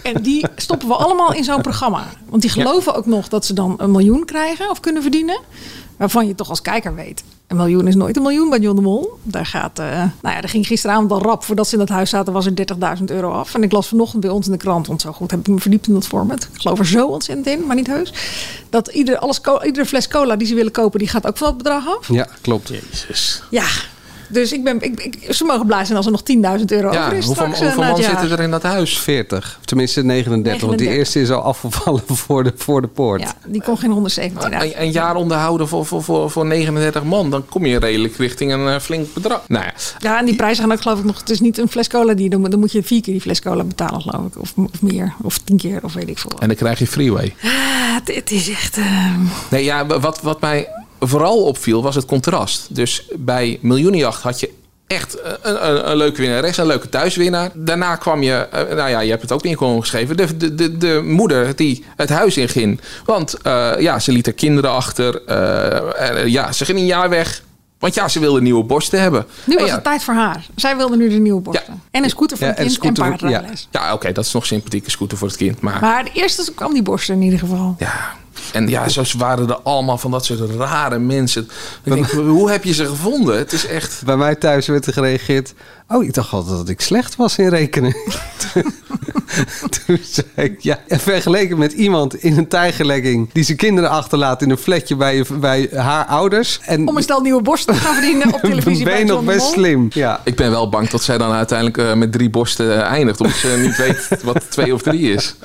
Speaker 8: En die stoppen we allemaal in zo'n programma. Want die geloven ook nog dat ze dan een miljoen krijgen of kunnen verdienen. Waarvan je toch als kijker weet. Een miljoen is nooit een miljoen bij John de Mol. Daar gaat, eh, nou ja, er ging gisteravond al rap. Voordat ze in dat huis zaten, was er 30.000 euro af. En ik las vanochtend bij ons in de krant, want zo goed heb ik me verdiept in dat format. Ik geloof er zo ontzettend in, maar niet heus. Dat ieder, alles, iedere fles cola die ze willen kopen, die gaat ook van het bedrag af.
Speaker 6: Ja, klopt.
Speaker 7: Jezus.
Speaker 8: Ja, dus ik ben, ik, ik- ze mogen blij zijn als er nog 10.000 euro
Speaker 7: Ja,
Speaker 8: over is
Speaker 7: hoeveel,
Speaker 8: straks. eh,
Speaker 7: hoeveel man zitten er in dat huis?
Speaker 6: 40. Of tenminste 39. Want die
Speaker 8: 39.
Speaker 6: eerste is al afgevallen [laughs] voor de, voor de poort.
Speaker 8: Ja, die kon geen 117 uit.
Speaker 7: Een, een jaar onderhouden voor, voor, voor, voor 39 man, dan kom je redelijk richting een eh, flink bedrag. Nou ja,
Speaker 8: Ja, en die prijzen gaan ook geloof ik nog. Het is niet een fles cola die. Dan, moet- dan moet je vier keer die fles cola betalen, geloof ik. Of, of meer. Of tien keer, of weet ik veel.
Speaker 7: en dan krijg je freeway.
Speaker 8: Ah, het, het is echt. eh,
Speaker 7: Nee, ja, wat, wat mij vooral opviel was het contrast. Dus bij Miljoenenjacht had je echt een, een, een leuke winnares, een leuke thuiswinnaar. Daarna kwam je, eh, nou ja, je hebt het ook in gewoon geschreven, de, de, de, de moeder die het huis inging. Want eh, ja, ze liet haar kinderen achter. eh, en, ja, ze ging een jaar weg. Want ja, ze wilde nieuwe borsten hebben.
Speaker 8: nu
Speaker 7: En
Speaker 8: was
Speaker 7: ja,
Speaker 8: het tijd voor haar. Zij wilde nu de nieuwe borsten. En een scooter voor
Speaker 7: Ja,
Speaker 8: het
Speaker 7: en
Speaker 8: kind en,
Speaker 7: voor-
Speaker 8: paardrijles.
Speaker 7: Ja, oké, dat is nog sympathieke scooter voor het kind. Maar,
Speaker 8: Maar de eerste kwam die borsten in ieder geval.
Speaker 7: ja, en ja, zo waren er allemaal van dat soort rare mensen. Ik denk, hoe heb je ze gevonden? Het is echt...
Speaker 6: Bij mij thuis werd er gereageerd. Oh, ik dacht altijd dat ik slecht was in rekenen. [laughs] Toen zei ik, ja, en vergeleken met iemand in een tijgerlegging... die zijn kinderen achterlaat in een flatje bij, bij haar ouders. En
Speaker 8: Om een stel nieuwe borsten te gaan verdienen op [laughs] televisie.
Speaker 6: ben
Speaker 8: bij
Speaker 6: je nog best slim. Ja.
Speaker 7: Ik ben wel bang dat zij dan uiteindelijk eh, met drie borsten eh, eindigt. Omdat ze niet weet wat twee of drie is.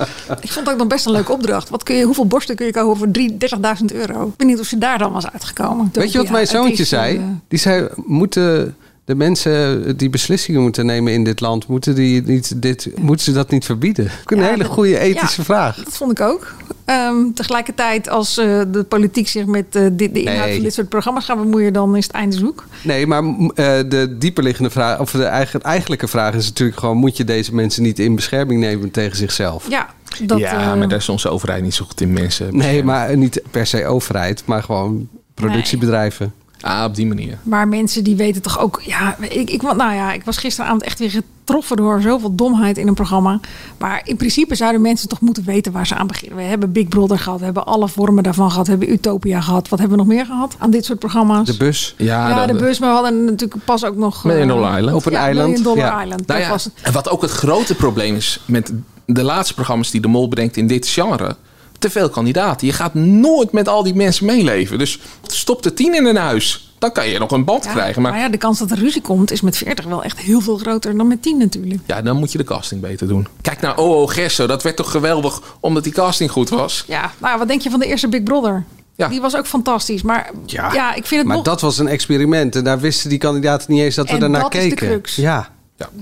Speaker 8: Ik vond het ook nog best een leuke opdracht. Wat kun je, hoeveel borsten kun je kopen voor drie- 30.000 euro? Ik weet niet of ze daar dan was uitgekomen.
Speaker 6: Weet je wat
Speaker 8: Ja,
Speaker 6: mijn zoontje zei?
Speaker 8: eh,
Speaker 6: Die zei, moeten de mensen die beslissingen moeten nemen in dit land... moeten, die niet dit, moeten ze dat niet verbieden? Een
Speaker 8: Ja,
Speaker 6: hele goede ethische
Speaker 8: ja,
Speaker 6: vraag.
Speaker 8: Dat vond ik ook. Ehm, tegelijkertijd, als eh, de politiek zich met eh, dit- de inhoud
Speaker 6: Nee.
Speaker 8: van dit soort programma's gaat bemoeien, dan is het einde zoek.
Speaker 6: Nee, maar eh, de dieperliggende vraag, of de eigen, eigenlijke vraag is natuurlijk gewoon: moet je deze mensen niet in bescherming nemen tegen zichzelf?
Speaker 8: Ja, dat,
Speaker 7: ja, maar daar is onze overheid niet zo goed in mensen.
Speaker 6: Nee, maar niet per se overheid, maar gewoon productiebedrijven.
Speaker 7: Ah, op die manier.
Speaker 8: Maar mensen die weten toch ook. Ja, ik, ik, nou ja, ik was gisteravond echt weer getroffen door zoveel domheid in een programma. Maar in principe zouden mensen toch moeten weten waar ze aan beginnen. We hebben Big Brother gehad, we hebben alle vormen daarvan gehad, we hebben Utopia gehad. Wat hebben we nog meer gehad aan dit soort programma's?
Speaker 6: De bus.
Speaker 7: Ja,
Speaker 8: Ja, de bus, maar we hadden natuurlijk pas ook nog.
Speaker 7: Million
Speaker 8: eh,
Speaker 7: Dollar Island.
Speaker 6: Op een
Speaker 8: ja,
Speaker 6: eiland,
Speaker 8: Million Dollar
Speaker 6: ja.
Speaker 8: Island.
Speaker 7: Nou
Speaker 8: dat
Speaker 7: ja,
Speaker 8: was het.
Speaker 7: en wat ook het grote probleem is met de laatste programma's die de Mol bedenkt in dit genre. Te veel kandidaten. Je gaat nooit met al die mensen meeleven. Dus stop er tien in een huis. Dan kan je nog een band
Speaker 8: Ja,
Speaker 7: krijgen. Maar
Speaker 8: maar ja, de kans dat er ruzie komt is met 40 wel echt heel veel groter dan met 10 natuurlijk.
Speaker 7: ja, dan moet je de casting beter doen. Kijk naar OO Gesso. Dat werd toch geweldig omdat die casting goed was.
Speaker 8: Ja, nou, wat denk je van de eerste Big Brother?
Speaker 7: Ja.
Speaker 8: Die was ook fantastisch. Maar ja, ik vind het
Speaker 6: maar
Speaker 8: nog...
Speaker 6: dat was een experiment en daar wisten die kandidaten niet eens dat we daarnaar
Speaker 8: dat is de
Speaker 6: keken.
Speaker 8: crux.
Speaker 6: Ja.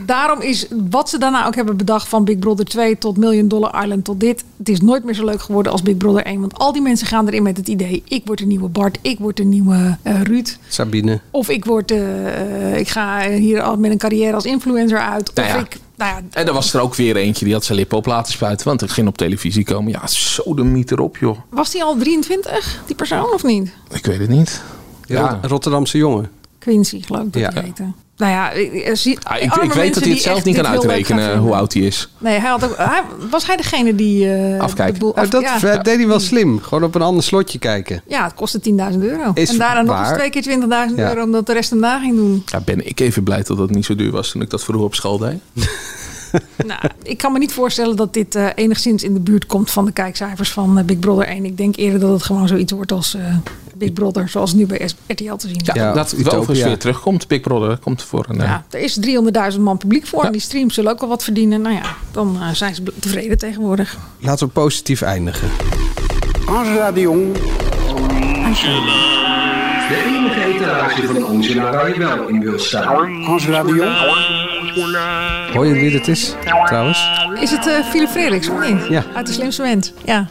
Speaker 8: Daarom is wat ze daarna ook hebben bedacht van Big Brother 2 tot Million Dollar Island tot dit. Het is nooit meer zo leuk geworden als Big Brother 1. Want al die mensen gaan erin met het idee: ik word de nieuwe Bart, ik word de nieuwe eh, Ruud.
Speaker 6: Sabine.
Speaker 8: Of ik, word, eh, ik ga hier al met een carrière als influencer uit.
Speaker 7: Nou
Speaker 8: of
Speaker 7: ja.
Speaker 8: ik, nou ja,
Speaker 7: En er was er ook weer eentje die had zijn lippen op laten spuiten. Want er ging op televisie komen. Ja, zo de miet erop, joh.
Speaker 8: was die al 23, die persoon, of niet?
Speaker 7: Ik weet het niet.
Speaker 6: Ja. Rotterdamse jongen.
Speaker 8: Quincy, geloof ik dat
Speaker 6: Ja.
Speaker 8: heette. Nou ja, zie,
Speaker 7: Ah, ik, ik weet dat hij het zelf niet kan uitrekenen hoe oud hij is.
Speaker 8: Nee, hij had ook, hij, was hij degene die... eh,
Speaker 7: Afkijken.
Speaker 8: de boel-
Speaker 6: Nou, dat
Speaker 8: ja.
Speaker 6: deed hij wel slim. Gewoon op een ander slotje kijken.
Speaker 8: Ja, het kostte 10.000 euro.
Speaker 6: Is
Speaker 8: en daarna nog eens twee keer 20.000
Speaker 6: Ja.
Speaker 8: euro omdat de rest hem na ging doen.
Speaker 7: Ja, ben ik even blij dat dat niet zo duur was toen ik dat vroeger op school deed. [laughs]
Speaker 8: nou, ik kan me niet voorstellen dat dit eh, enigszins in de buurt komt van de kijkcijfers van eh, Big Brother 1. Ik denk eerder dat het gewoon zoiets wordt als eh, Big Brother, zoals nu bij RTL te zien is.
Speaker 7: Ja, dat het overigens weer terugkomt. Big Brother komt voor een... eh,
Speaker 8: Ja, er is 300.000 man publiek voor en die streams zullen ook wel wat verdienen. Nou ja, dan eh, zijn ze tevreden tegenwoordig.
Speaker 6: Laten we positief eindigen.
Speaker 18: Angela de Jong.
Speaker 19: De enige etalage van Angela waar je wel in wil staan.
Speaker 18: Angela de Jong.
Speaker 6: Hoor je wie het is, trouwens?
Speaker 8: Is het eh Philip Frederiks of niet?
Speaker 6: Ja.
Speaker 8: Uit de slimste mens. Ja,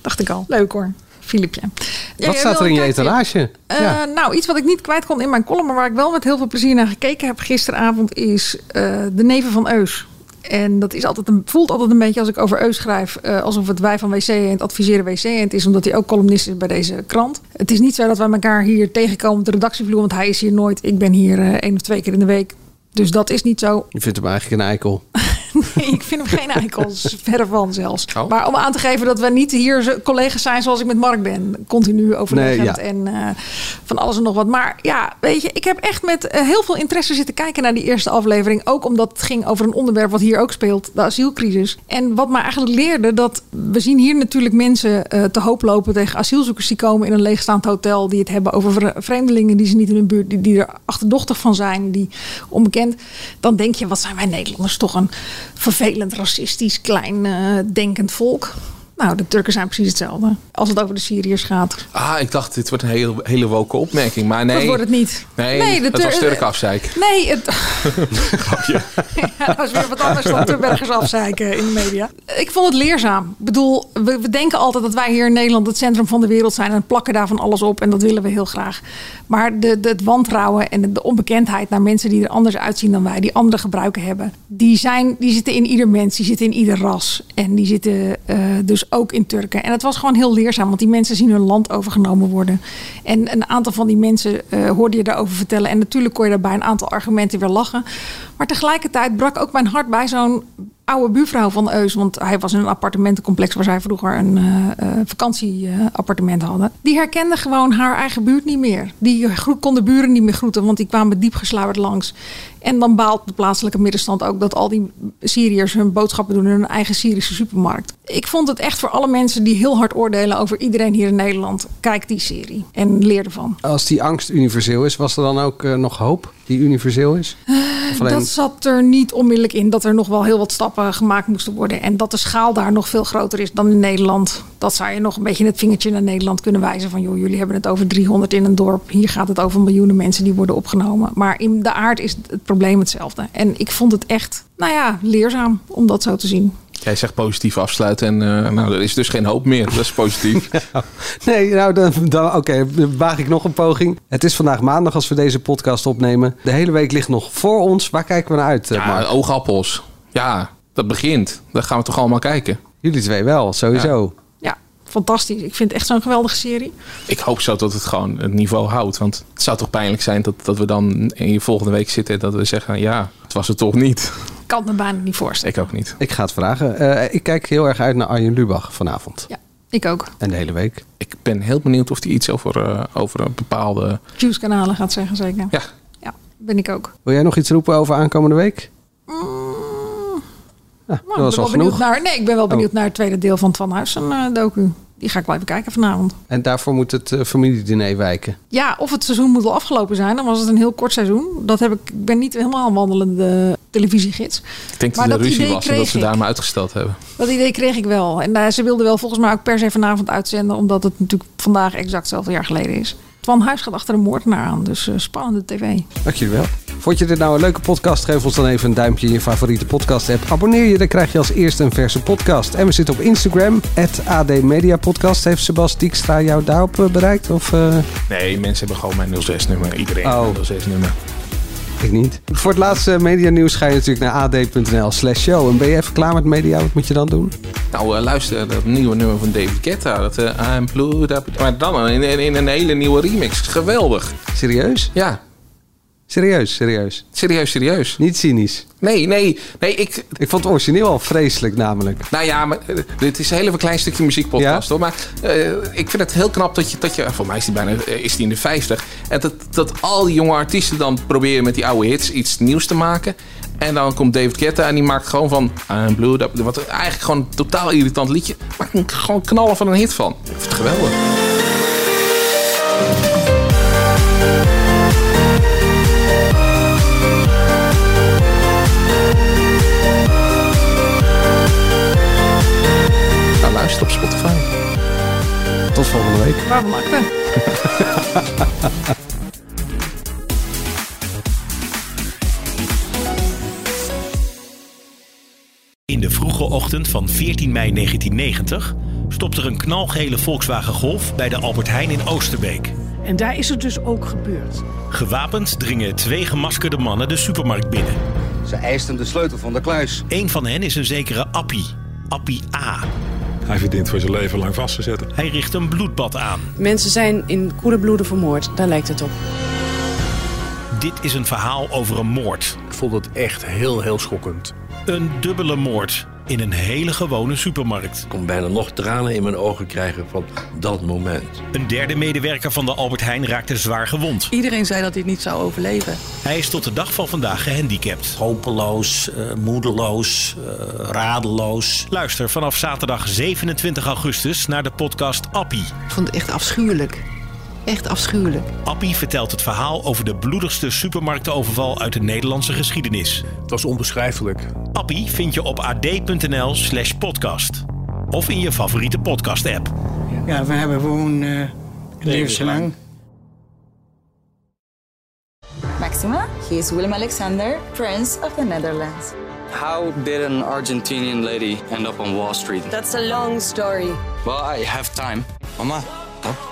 Speaker 8: dacht ik al. Leuk hoor. Filipje.
Speaker 6: Wat staat er in je
Speaker 8: kijkje?
Speaker 6: etalage?
Speaker 8: Eh,
Speaker 6: ja.
Speaker 8: Nou, iets wat ik niet kwijt kon in mijn column, maar waar ik wel met heel veel plezier naar gekeken heb gisteravond, is eh, De Neven van Eus. En dat is altijd een, voelt altijd een beetje als ik over Eus schrijf, eh, alsof het wij van WC en het adviseren WC en het is, omdat hij ook columnist is bij deze krant. Het is niet zo dat wij elkaar hier tegenkomen op de redactievloer, want hij is hier nooit. Ik ben hier eh, één of twee keer in de week. Dus dat is niet zo.
Speaker 6: Je vindt hem eigenlijk een eikel. [laughs] [laughs]
Speaker 8: Nee, ik vind hem geen eikels. Verre van zelfs.
Speaker 6: Oh.
Speaker 8: Maar om aan te geven dat we niet hier collega's zijn zoals ik met Mark ben. Continu overleggend
Speaker 6: Nee, ja.
Speaker 8: en eh, van alles en nog wat. Maar ja, weet je, ik heb echt met eh, heel veel interesse zitten kijken naar die eerste aflevering. Ook omdat het ging over een onderwerp wat hier ook speelt. De asielcrisis. En wat mij eigenlijk leerde dat we zien hier natuurlijk mensen eh, te hoop lopen tegen asielzoekers die komen in een leegstaand hotel. Die het hebben over vre- vreemdelingen die ze niet in hun buurt, die, die er achterdochtig van zijn, die onbekend. Dan denk je, wat zijn wij Nederlanders toch een vervelend, racistisch, klein, eh, denkend volk. Nou, de Turken zijn precies hetzelfde. Als het over de Syriërs gaat.
Speaker 7: Ah, ik dacht, dit wordt een hele, hele woke opmerking. Maar nee.
Speaker 8: Dat wordt het niet.
Speaker 7: Nee,
Speaker 8: Nee, de
Speaker 7: was
Speaker 8: Tur-
Speaker 7: Turk afzeik.
Speaker 8: Nee, het, [laughs] [laughs] ja, dat is weer wat anders dan Turbergers afzeiken in de media. Ik vond het leerzaam. Ik bedoel, we, we denken altijd dat wij hier in Nederland het centrum van de wereld zijn en plakken daarvan alles op. En dat willen we heel graag. Maar de, de, het wantrouwen en de, onbekendheid naar mensen die er anders uitzien dan wij, die andere gebruiken hebben, die, zijn, die zitten in ieder mens, die zitten in ieder ras. En die zitten eh, dus ook in Turken. En het was gewoon heel leerzaam, want die mensen zien hun land overgenomen worden. En een aantal van die mensen eh, hoorde je daarover vertellen. En natuurlijk kon je daarbij een aantal argumenten weer lachen. Maar tegelijkertijd brak ook mijn hart bij zo'n oude buurvrouw van Eus. Want hij was in een appartementencomplex waar zij vroeger een eh, vakantieappartement hadden. Die herkende gewoon haar eigen buurt niet meer. Die kon de buren niet meer groeten, want die kwamen diep langs. En dan baalt de plaatselijke middenstand ook dat al die Syriërs hun boodschappen doen in hun eigen Syrische supermarkt. Ik vond het echt voor alle mensen die heel hard oordelen over iedereen hier in Nederland. Kijk die serie en leer ervan.
Speaker 6: Als die angst universeel is, was er dan ook eh, nog hoop die universeel is? Alleen-
Speaker 8: Dat zat er niet onmiddellijk in dat er nog wel heel wat stappen gemaakt moesten worden. En dat de schaal daar nog veel groter is dan in Nederland. Dat zou je nog een beetje het vingertje naar Nederland kunnen wijzen. Van joh, jullie hebben het over 300 in een dorp. Hier gaat het over miljoenen mensen die worden opgenomen. Maar in de aard is het probleem hetzelfde. En ik vond het echt, nou ja, leerzaam om dat zo te zien.
Speaker 7: Jij zegt positief afsluiten en eh, nou, er is dus geen hoop meer. Dat is positief. [laughs]
Speaker 6: Nee, nou dan, dan oké, waag ik nog een poging. Het is vandaag maandag als we deze podcast opnemen. De hele week ligt nog voor ons. Waar kijken we naar uit, eh,
Speaker 7: Ja,
Speaker 6: Mark?
Speaker 7: oogappels. Ja, dat begint. Dat gaan we toch allemaal kijken.
Speaker 6: Jullie twee wel, sowieso.
Speaker 8: Ja, fantastisch. Ik vind het echt zo'n geweldige serie.
Speaker 7: Ik hoop zo dat het gewoon het niveau houdt. Want het zou toch pijnlijk zijn dat, dat we dan in je volgende week zitten... en dat we zeggen, ja, het was het toch niet.
Speaker 8: Ik kan het me bijna niet voorstellen.
Speaker 7: Ik ook niet.
Speaker 6: Ik ga het vragen. Eh, ik kijk heel erg uit naar Arjen Lubach vanavond.
Speaker 8: Ja, ik ook.
Speaker 6: En de hele week.
Speaker 7: Ik ben heel benieuwd of hij iets over, eh, over een bepaalde...
Speaker 8: Juice kanalen gaat zeggen zeker.
Speaker 7: Ja.
Speaker 8: Ja, ben ik ook.
Speaker 6: Wil jij nog iets roepen over aankomende week? Ja,
Speaker 8: Nou,
Speaker 6: dat
Speaker 8: ik ben wel benieuwd
Speaker 6: genoeg.
Speaker 8: naar. Nee, ik ben wel benieuwd
Speaker 6: Oh.
Speaker 8: naar het tweede deel van het Van Huizen eh, docu. Die ga ik wel even kijken vanavond.
Speaker 6: En daarvoor moet het eh, familiediner wijken.
Speaker 8: Ja, of het seizoen moet wel afgelopen zijn. Dan was het een heel kort seizoen. Dat heb ik, ik ben niet helemaal een wandelende televisiegids.
Speaker 7: Ik denk
Speaker 8: Maar
Speaker 7: dat
Speaker 8: dat
Speaker 7: ruzie
Speaker 8: idee
Speaker 7: was en dat
Speaker 8: kreeg
Speaker 7: ze daarom uitgesteld hebben.
Speaker 8: Dat idee kreeg ik wel. En eh, ze wilden wel volgens mij ook per se vanavond uitzenden. Omdat het natuurlijk vandaag exact zoveel jaar geleden is. Van Huis gaat achter een moordenaar aan. Dus eh, spannende tv.
Speaker 6: Dank jullie wel. Vond je dit nou een leuke podcast? Geef ons dan even een duimpje in je favoriete podcast app. Abonneer je, dan krijg je als eerste een verse podcast. En we zitten op Instagram, AD Media Podcast. Heeft Sebas Dijkstra jou daarop eh, bereikt? Of, eh,
Speaker 7: Nee, mensen hebben gewoon mijn 06-nummer. Iedereen
Speaker 6: Oh.
Speaker 7: heeft een 06-nummer.
Speaker 6: Ik niet. Voor het laatste media nieuws ga je natuurlijk naar ad.nl slash show. En ben je even klaar met media? Wat moet je dan doen?
Speaker 7: Nou, eh, luister, dat nieuwe nummer van David Guetta. Dat eh I'm Blue. Dat, maar dan in, in, in een hele nieuwe remix. Geweldig.
Speaker 6: Serieus?
Speaker 7: Ja.
Speaker 6: Serieus, serieus.
Speaker 7: Serieus, serieus.
Speaker 6: Niet cynisch.
Speaker 7: Nee, nee, nee. Ik,
Speaker 6: ik vond het origineel al vreselijk namelijk.
Speaker 7: Nou ja, maar, uh, dit is een heel klein stukje muziekpodcast ja? hoor. Maar uh, ik vind het heel knap dat je, dat je voor mij is die bijna uh, is die in de 50. En dat, dat al die jonge artiesten dan proberen met die oude hits iets nieuws te maken. En dan komt David Guetta en die maakt gewoon van I'm Blue, dat, wat eigenlijk gewoon een totaal irritant liedje. Maakt gewoon knallen van een hit van. Ik vind het geweldig.
Speaker 6: Tot volgende week.
Speaker 12: In de vroege ochtend van 14 mei 1990 stopt er een knalgele Volkswagen Golf bij de Albert Heijn in Oosterbeek.
Speaker 20: En daar is het dus ook gebeurd.
Speaker 12: Gewapend dringen twee gemaskerde mannen de supermarkt binnen.
Speaker 21: Ze eisten de sleutel van de kluis.
Speaker 12: Een van hen is een zekere Appie. Appie A.
Speaker 22: Hij verdient voor zijn leven lang vast te zetten.
Speaker 12: Hij richt een bloedbad aan.
Speaker 23: Mensen zijn in koele bloeden vermoord, daar lijkt het op.
Speaker 12: Dit is een verhaal over een moord.
Speaker 22: Ik vond het echt heel, heel schokkend.
Speaker 12: Een dubbele moord in een hele gewone supermarkt.
Speaker 24: Ik kon bijna nog tranen in mijn ogen krijgen van dat moment.
Speaker 12: Een derde medewerker van de Albert Heijn raakte zwaar gewond.
Speaker 23: Iedereen zei dat hij het niet zou overleven.
Speaker 12: Hij is tot de dag van vandaag gehandicapt.
Speaker 25: Hopeloos, uh, moedeloos, uh, radeloos.
Speaker 12: Luister vanaf zaterdag 27 augustus naar de podcast Appie.
Speaker 23: Ik vond het echt afschuwelijk. Echt afschuwelijk.
Speaker 12: Appie vertelt het verhaal over de bloedigste supermarktenoverval uit de Nederlandse geschiedenis.
Speaker 22: Het was onbeschrijfelijk.
Speaker 12: Appie vind je op ad.nl slash podcast. Of in je favoriete podcast-app.
Speaker 20: Ja, we hebben gewoon uh, levenslang.
Speaker 1: Maxima, he is Willem Alexander, Prince of the Netherlands.
Speaker 2: How did an Argentinian lady end up on Wall Street?
Speaker 26: That's a long story.
Speaker 2: Well, I have time. Mama, oh,